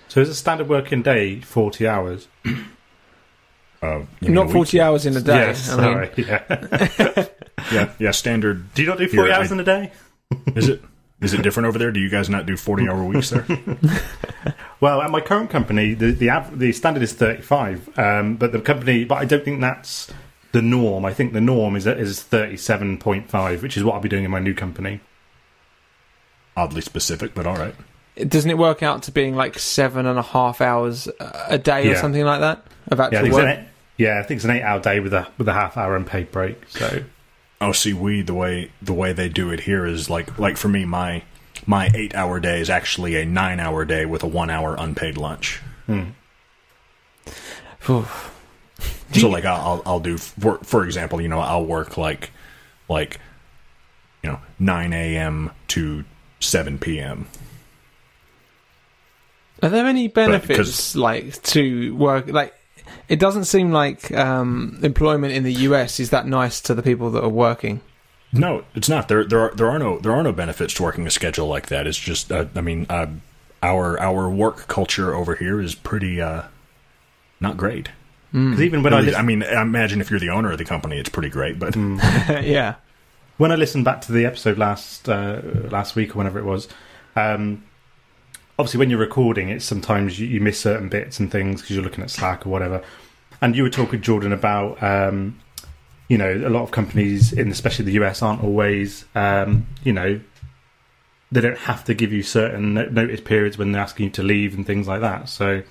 So is a standard working day forty hours? [CLEARS THROAT] Uh, you mean not week? forty hours in a day. yes, I mean, sorry. Yeah. [LAUGHS] Yeah, yeah, standard. Do you not do forty Here, hours I- in a day? Is it? [LAUGHS] Is it different over there? Do you guys not do 40 hour weeks there? [LAUGHS] Well, at my current company, the the, av- the standard is thirty five, um, but the company, but I don't think that's the norm. I think the norm is is thirty seven point five, which is what I'll be doing in my new company. Oddly specific, but all right. doesn't it work out to being like seven and a half hours a day or Yeah. something like that of Yeah, I actual think an work? eight, yeah, I think it's an eight hour day with a with a half hour and unpaid break. So Oh, see, we the way the way they do it here is like like for me, my my eight hour day is actually a nine hour day with a one hour unpaid lunch. Hmm. Phew. Do so like I'll I'll- I'll do for for example, you know, I'll work like like you know nine a.m. to seven p.m. Are there any benefits 'cause- like to work? Like, it doesn't seem like um, employment in the US is that nice to the people that are working. No, it's not. There there are there are no there are no benefits to working a schedule like that. It's just uh, I mean uh, our our work culture over here is pretty uh, not great. 'cause even when At I least- I mean, I imagine if you're the owner of the company, it's pretty great. But [LAUGHS] [LAUGHS] yeah, when I listened back to the episode last uh, last week or whenever it was, um, obviously when you're recording, it's sometimes you, you miss certain bits and things because you're looking at Slack or whatever. And you were talking, Jordan, about um, you know a lot of companies, in especially the US, aren't always um, you know they don't have to give you certain notice periods when they're asking you to leave and things like that. So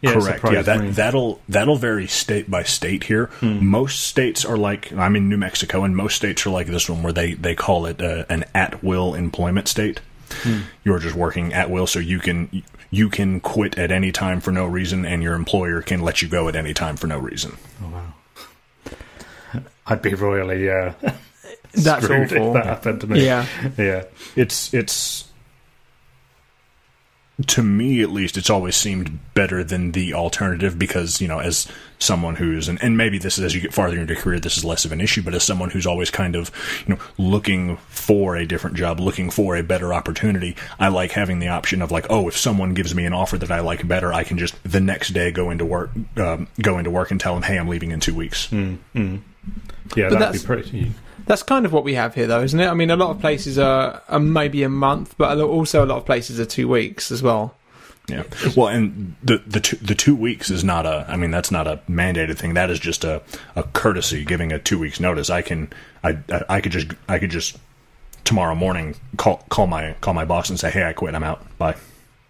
yeah, correct, yeah, me. that that'll that'll vary state by state here. Most states are like I'm in New Mexico, and most states are like this one where they they call it uh, an at will employment state. You're just working at will, so you can you can quit at any time for no reason, and your employer can let you go at any time for no reason. Oh, wow. I'd be royally uh, that's screwed awful. if that happened to me. Yeah, yeah. it's it's to me at least it's always seemed better than the alternative because you know as someone who's and, and maybe this is as you get farther into your career this is less of an issue but as someone who's always kind of you know looking for a different job looking for a better opportunity i like having the option of like oh if someone gives me an offer that i like better i can just the next day go into work um, go into work and tell them hey i'm leaving in two weeks Mm, mm. Yeah, But that'd be that's- pretty. That's kind of what we have here, though, isn't it? I mean, a lot of places are, are maybe a month, but also a lot of places are two weeks as well. Yeah. Well, and the the two, the two weeks is not a. I mean, that's not a mandated thing. That is just a, a courtesy, giving a two weeks notice. I can I, I I could just I could just tomorrow morning call call my call my boss and say, hey, I quit. I'm out. Bye.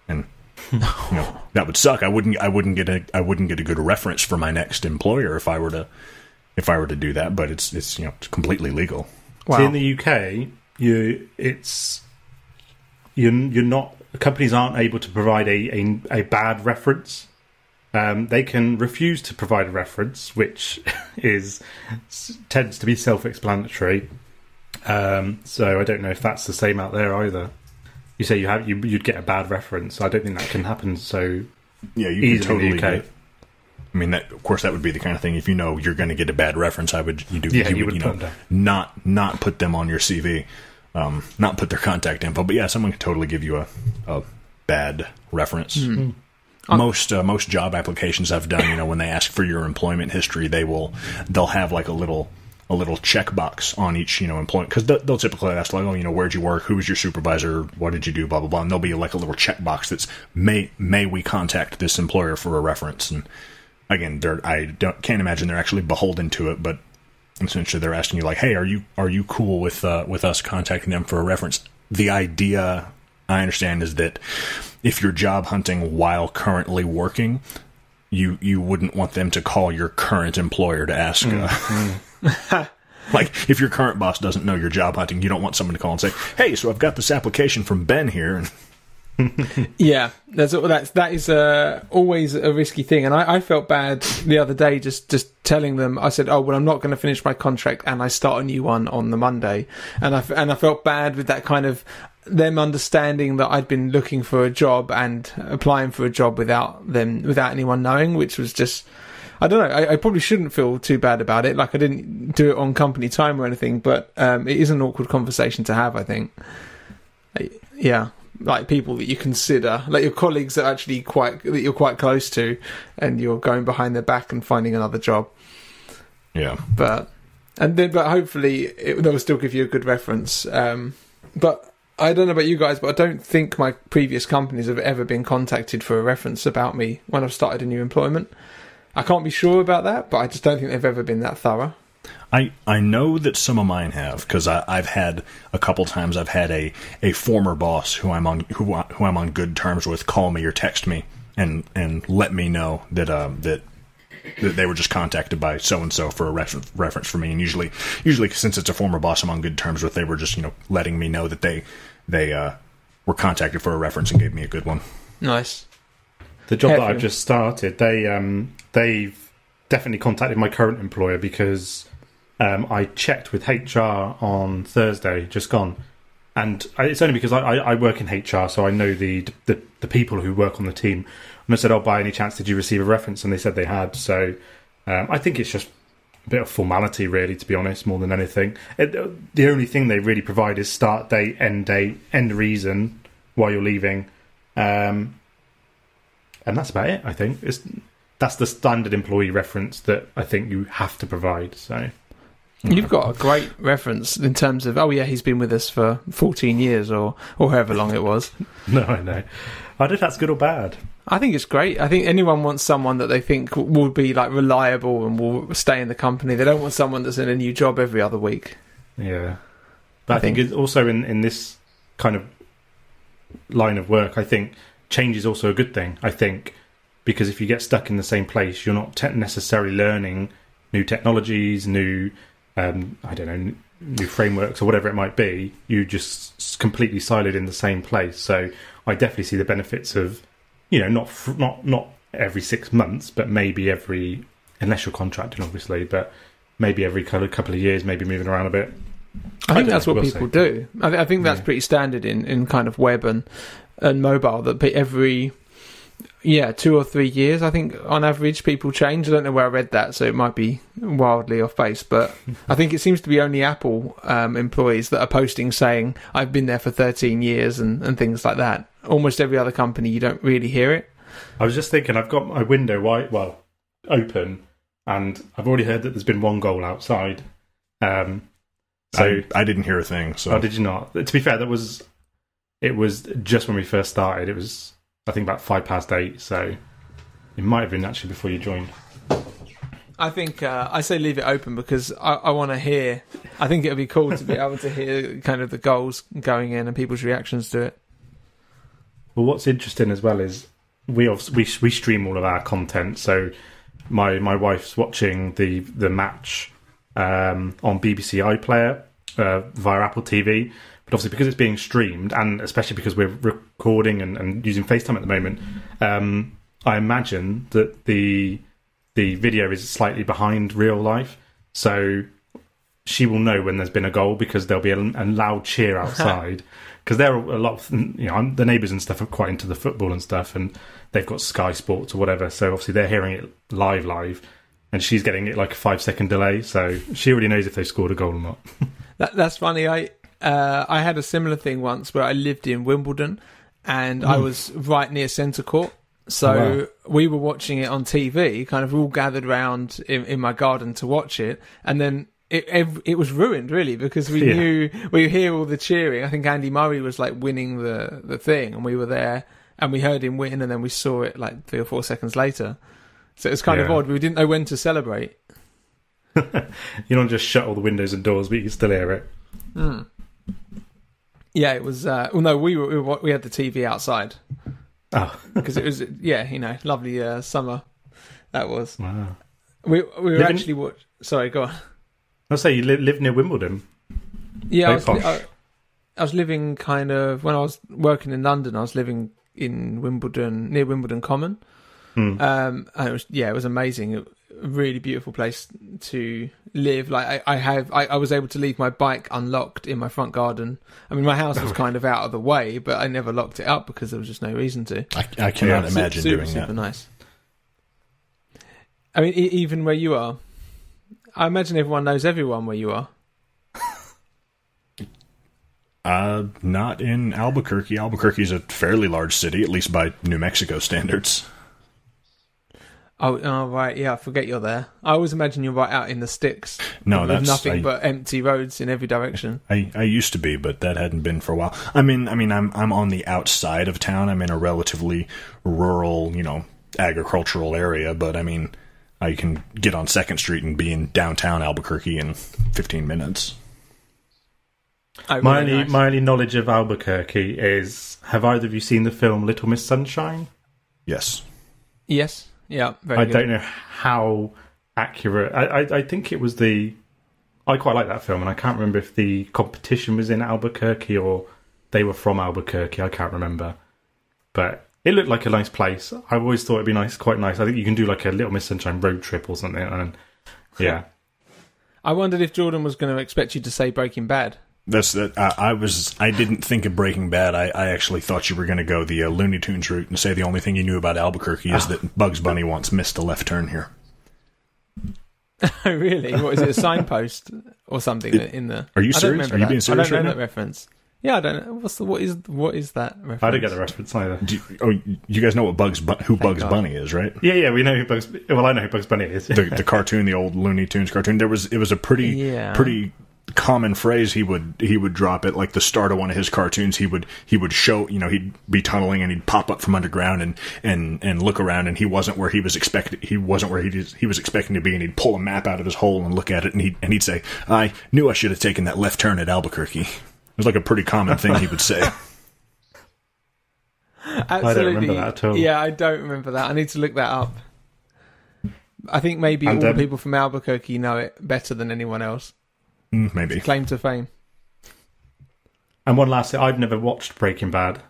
And you know [LAUGHS] that would suck. I wouldn't I wouldn't get a I wouldn't get a good reference for my next employer if I were to if I were to do that. But it's it's you know it's completely legal. Wow. See, in the UK, you it's you're you're not companies aren't able to provide a a, a bad reference. Um, they can refuse to provide a reference, which [LAUGHS] is tends to be self-explanatory. Um, so I don't know if that's the same out there either. You say you have you, you'd get a bad reference. I don't think that can happen. So Yeah, you Easily can totally in the UK. get- I mean, that of course that would be the kind of thing. If you know you're going to get a bad reference, I would you do Yeah, you, you would, would you know not not put them on your CV, um, not put their contact info. But yeah, someone could totally give you a, a bad reference. Hmm. Most uh, most job applications I've done, you know, when they ask for your employment history, they will they'll have like a little a little checkbox on each you know employment because they'll, they'll typically ask like oh you know where'd you work who was your supervisor what did you do blah blah blah and there'll be like a little checkbox that's may may we contact this employer for a reference and again they're I don't can't imagine they're actually beholden to it but essentially they're asking you like hey are you are you cool with uh, with us contacting them for a reference the idea I understand is that if you're job hunting while currently working you you wouldn't want them to call your current employer to ask uh, [LAUGHS] [LAUGHS] like if your current boss doesn't know you're job hunting, you don't want someone to call and say, "Hey, so I've got this application from Ben here." And [LAUGHS] Yeah, that's that's that is uh, always a risky thing, and I, I felt bad the other day just just telling them. I said, "Oh well, I'm not going to finish my contract, and I start a new one on the Monday," and I and I felt bad with that kind of them understanding that I'd been looking for a job and applying for a job without them without anyone knowing, which was just. I don't know. I, I probably shouldn't feel too bad about it. Like I didn't do it on company time or anything, but um, it is an awkward conversation to have. I think. Uh, Yeah, like people that you consider, like your colleagues that are actually quite that you're quite close to, and you're going behind their back and finding another job. yeah, But and then, but hopefully it, they'll still give you a good reference. Um, but I don't know about you guys, but I don't think my previous companies have ever been contacted for a reference about me when I've started a new employment. I can't be sure about that, but I just don't think they've ever been that thorough. I I know that some of mine have because I've had a couple times. I've had a, a former boss who I'm on who who I'm on good terms with call me or text me and and let me know that um that that they were just contacted by so and so for a refer- reference for me. And usually usually since it's a former boss I'm on good terms with, they were just you know letting me know that they they uh, were contacted for a reference and gave me a good one. Nice. The job that Heavy. I've just started, they um, they've definitely contacted my current employer because um, I checked with HR on Thursday, just gone, and it's only because I, I, I work in HR, so I know the, the the people who work on the team. And I said, "Oh, by any chance, did you receive a reference?" And they said they had. So um, I think it's just a bit of formality, really, to be honest, more than anything. It, the only thing they really provide is start date, end date, end reason why you're leaving. Um, and that's about it. I think it's that's the standard employee reference that I think you have to provide. So You've got a great reference in terms of oh yeah he's been with us for 14 years or or however long it was. [LAUGHS] no, I know. I don't know if that's good or bad. I think it's great. I think anyone wants someone that they think will be like reliable and will stay in the company. They don't want someone that's in a new job every other week. Yeah, but I I, think, think- it's also in in this kind of line of work, I think change is also a good thing. I think because if you get stuck in the same place, you're not te- necessarily learning new technologies, new um, I don't know, new frameworks or whatever it might be. You just completely siloed in the same place. So I definitely see the benefits of you know not not not every six months, but maybe every unless you're contracting, obviously, but maybe every couple couple of years, maybe moving around a bit. I I think that's what we'll people see. do. I, th- I think that's Yeah. pretty standard in, in kind of web and and mobile. That every yeah two or three years, I think on average people change. I don't know where I read that, so it might be wildly off base. But [LAUGHS] I think it seems to be only Apple um, employees that are posting saying I've been there for 13 years and, and things like that. Almost every other company, you don't really hear it. I was just thinking, I've got my window wide, well, open, and I've already heard that there's been one goal outside. Um, so, I, I didn't hear a thing. So oh, did you not? To be fair, that was it was just when we first started. It was I think about five past eight, so it might have been actually before you joined. I think uh, I say leave it open because I, I want to hear. I think it would be cool to be [LAUGHS] able to hear kind of the goals going in and people's reactions to it. Well, what's interesting as well is we we we stream all of our content. So my my wife's watching the the match um, on BBC iPlayer uh, via Apple TV. But obviously, because it's being streamed, and especially because we're recording and, and using FaceTime at the moment, um, I imagine that the the video is slightly behind real life. So she will know when there's been a goal because there'll be a, a loud cheer [LAUGHS] outside. Because there are a lot of you know I'm- the neighbours and stuff are quite into the football and stuff, and they've got Sky Sports or whatever. So obviously they're hearing it live, live, and she's getting it like a five second delay. So she already knows if they scored a goal or not. [LAUGHS] That, that's funny. I uh, I had a similar thing once where I lived in Wimbledon, and I was right near centre court. So Oh, wow. we were watching it on TV, kind of all gathered round in, in my garden to watch it, and then it ev- it was ruined really because we [LAUGHS] Yeah. knew we hear all the cheering. I think Andy Murray was like winning the the thing, and we were there and we heard him win, and then we saw it like three or four seconds later. So it was kind of odd. We didn't know when to celebrate. [LAUGHS] You don't just shut all the windows and doors, but you can still hear it. Mm. Yeah, it was. Uh, well, no, we were, we had the TV outside Oh, [LAUGHS] because it was yeah, you know, lovely uh, summer. That was wow. we we were Living- actually watch. Sorry, go on. I say you li- live near Wimbledon. Yeah, I was, posh. I, I was living kind of when I was working in London. I was living in Wimbledon, near Wimbledon Common. Hmm. Um, and it was yeah, it was amazing. Really beautiful place to live. Like I, I have, I, I was able to leave my bike unlocked in my front garden. I mean, my house was kind of out of the way, but I never locked it up because there was just no reason to. I, I cannot Yeah. imagine super, doing super that. nice. I mean, e- even where you are, I imagine everyone knows everyone where you are. [LAUGHS] Uh, not in Albuquerque. Albuquerque is a fairly large city, at least by New Mexico standards. Oh, oh, right, yeah. I forget you're there. I always imagine you're right out in the sticks. No, with that's nothing I, but empty roads in every direction. I, I used to be, but that hadn't been for a while. I mean, I mean, I'm I'm on the outside of town. I'm in a relatively rural, you know, agricultural area. But I mean, I can get on Second Street and be in downtown Albuquerque in 15 minutes. Oh, My really only nice. my only knowledge of Albuquerque is: Have either of you seen the film Little Miss Sunshine? Yes. yes, yeah, very I good. don't know how accurate. I, I I think it was the. I quite like that film, and I can't remember if the competition was in Albuquerque or they were from Albuquerque. I can't remember, but it looked like a nice place. I always thought it'd be nice, quite nice. I think you can do like a Little Miss Sunshine road trip or something, and yeah. I wondered if Jordan was going to expect you to say Breaking Bad. That's that. I, I was. I didn't think of Breaking Bad. I, I actually thought you were going to go the uh, Looney Tunes route and say the only thing you knew about Albuquerque is that Bugs Bunny once missed a left turn here. [LAUGHS] Oh, really? What is it? A [LAUGHS] signpost or something in the? Are you I don't serious? Are you that. being serious I don't right know now? that reference. Yeah, I don't know. What's the what is what is that reference? I don't get the reference either. Do you, oh, you guys know what Bugs Bu- who Bugs God. Bunny is, right? Yeah, yeah, we know who Bugs. Well, I know who Bugs Bunny is. the the cartoon, the old Looney Tunes cartoon. There was it was a pretty Yeah. pretty common phrase he would he would drop at like the start of one of his cartoons he would he would show you know he'd be tunneling and he'd pop up from underground and and and look around and he wasn't where he was expected he wasn't where he he was expecting to be and he'd pull a map out of his hole and look at it and he and he'd say I knew I should have taken that left turn at Albuquerque it was like a pretty common thing he would say [LAUGHS] Absolutely. remember that at all. Yeah, I don't remember that. I need to look that up. I think maybe And, all um, the people from Albuquerque know it better than anyone else. Mm, maybe Claim to fame. And one last thing, I've never watched Breaking Bad.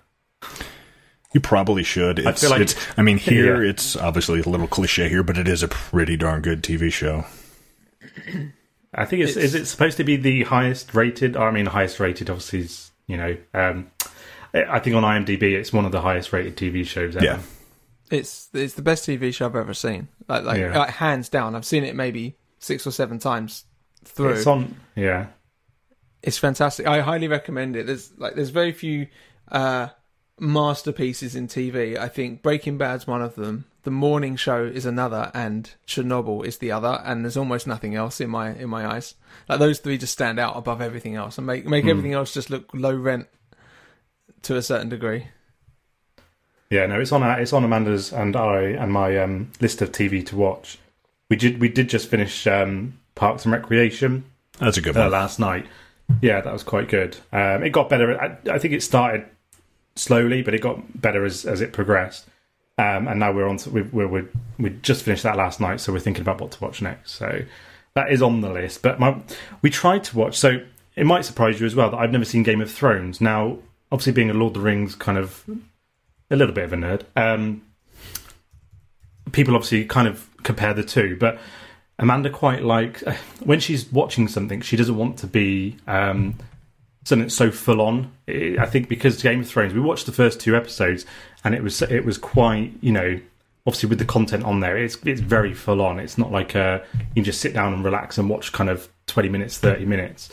You probably should. I It's, feel like- it's. I mean, [LAUGHS] here Yeah. it's obviously a little cliche here, but it is a pretty darn good TV show. I think it's, It's- is it supposed to be the highest rated? I mean, highest rated obviously is you know. Um, I think on IMDb it's one of the highest rated TV shows ever. Yeah, It's it's the best TV show I've ever seen. Like like, Yeah. like hands down. I've seen it maybe six or seven times through. it's on. Yeah, It's fantastic. I highly recommend it. There's like there's very few uh, masterpieces in TV. I think Breaking Bad's one of them. The Morning Show is another, and Chernobyl is the other. And there's almost nothing else in my in my eyes. Like those three just stand out above everything else and make make everything else just look low rent to a certain degree. yeah. No, it's on. our- It's on Amanda's and I and my um, list of TV to watch. We did. We did just finish um, Parks and Recreation that's a good uh, one. last night. Yeah, that was quite good. Um, it got better. I, I think it started slowly, but it got better as as it progressed. Um, and now we're on. To, we we we we just finished that last night, so we're thinking about what to watch next. So that is on the list. But my, we tried to watch. So it might surprise you as well that I've never seen Game of Thrones. Now, obviously, being a Lord of the Rings kind of a little bit of a nerd, um, people obviously kind of compare the two, but Amanda quite like [LAUGHS] when she's watching something, she doesn't want to be um, something so full on. I think because Game of Thrones, we watched the first two episodes, and it was it was quite you know obviously with the content on there, it's it's very full on. It's not like uh, you can just sit down and relax and watch kind of twenty minutes, thirty minutes.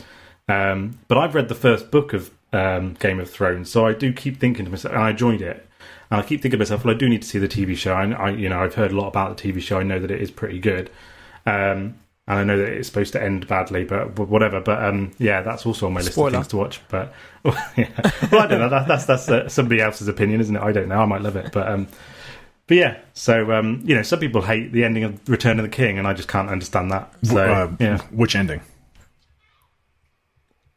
Um, but I've read the first book of um, Game of Thrones, so I do keep thinking to myself, and I enjoyed it. And I keep thinking to myself, well, I do need to see the TV show. I, I you know, I've heard a lot about the TV show. I know that it is pretty good. Um, and I know that it's supposed to end badly, but whatever. But um, yeah, that's also on my list Spoiler. of things to watch. But [LAUGHS] yeah. well, I don't know. That, that's that's uh, somebody else's opinion, isn't it? I don't know. I might love it, but um, but yeah. So um, you know, some people hate the ending of Return of the King, and I just can't understand that. So uh, yeah. Which ending?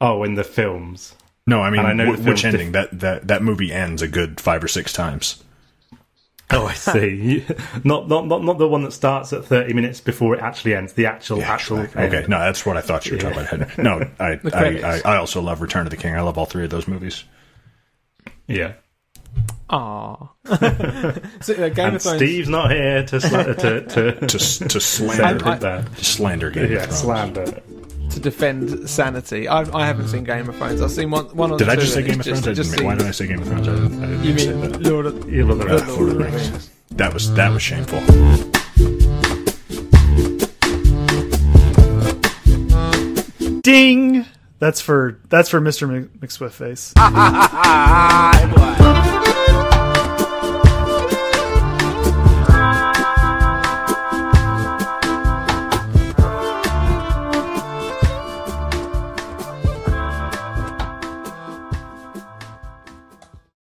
Oh, in the films. No, I mean, I know wh- which film's ending? That, that that movie ends a good five or six times. Oh, I see. [LAUGHS] not, not not not the one that starts at thirty minutes before it actually ends. The actual actual. Okay, no, that's what I thought you were talking about. No, [LAUGHS] I, I. I, I also love Return of the King. I love all three of those movies. Yeah. Aww. [LAUGHS] so, uh, Game And of Thrones. Steve's not here to sla- to to, To, to slander, I- anything bad. to slander Game Yeah, of Thrones. slander. To defend sanity. I, I haven't seen Game of Thrones. I've seen one, one or Did two. I just say Game of it's Thrones? I just- didn't, just why did I say Game of Thrones? I, didn't- I You mean that. Lord of, You love the Lord rest. of the Rings? That was that was shameful. Ding. That's for that's for Mr. Mc- McSwiftface. [LAUGHS] Ah, boy.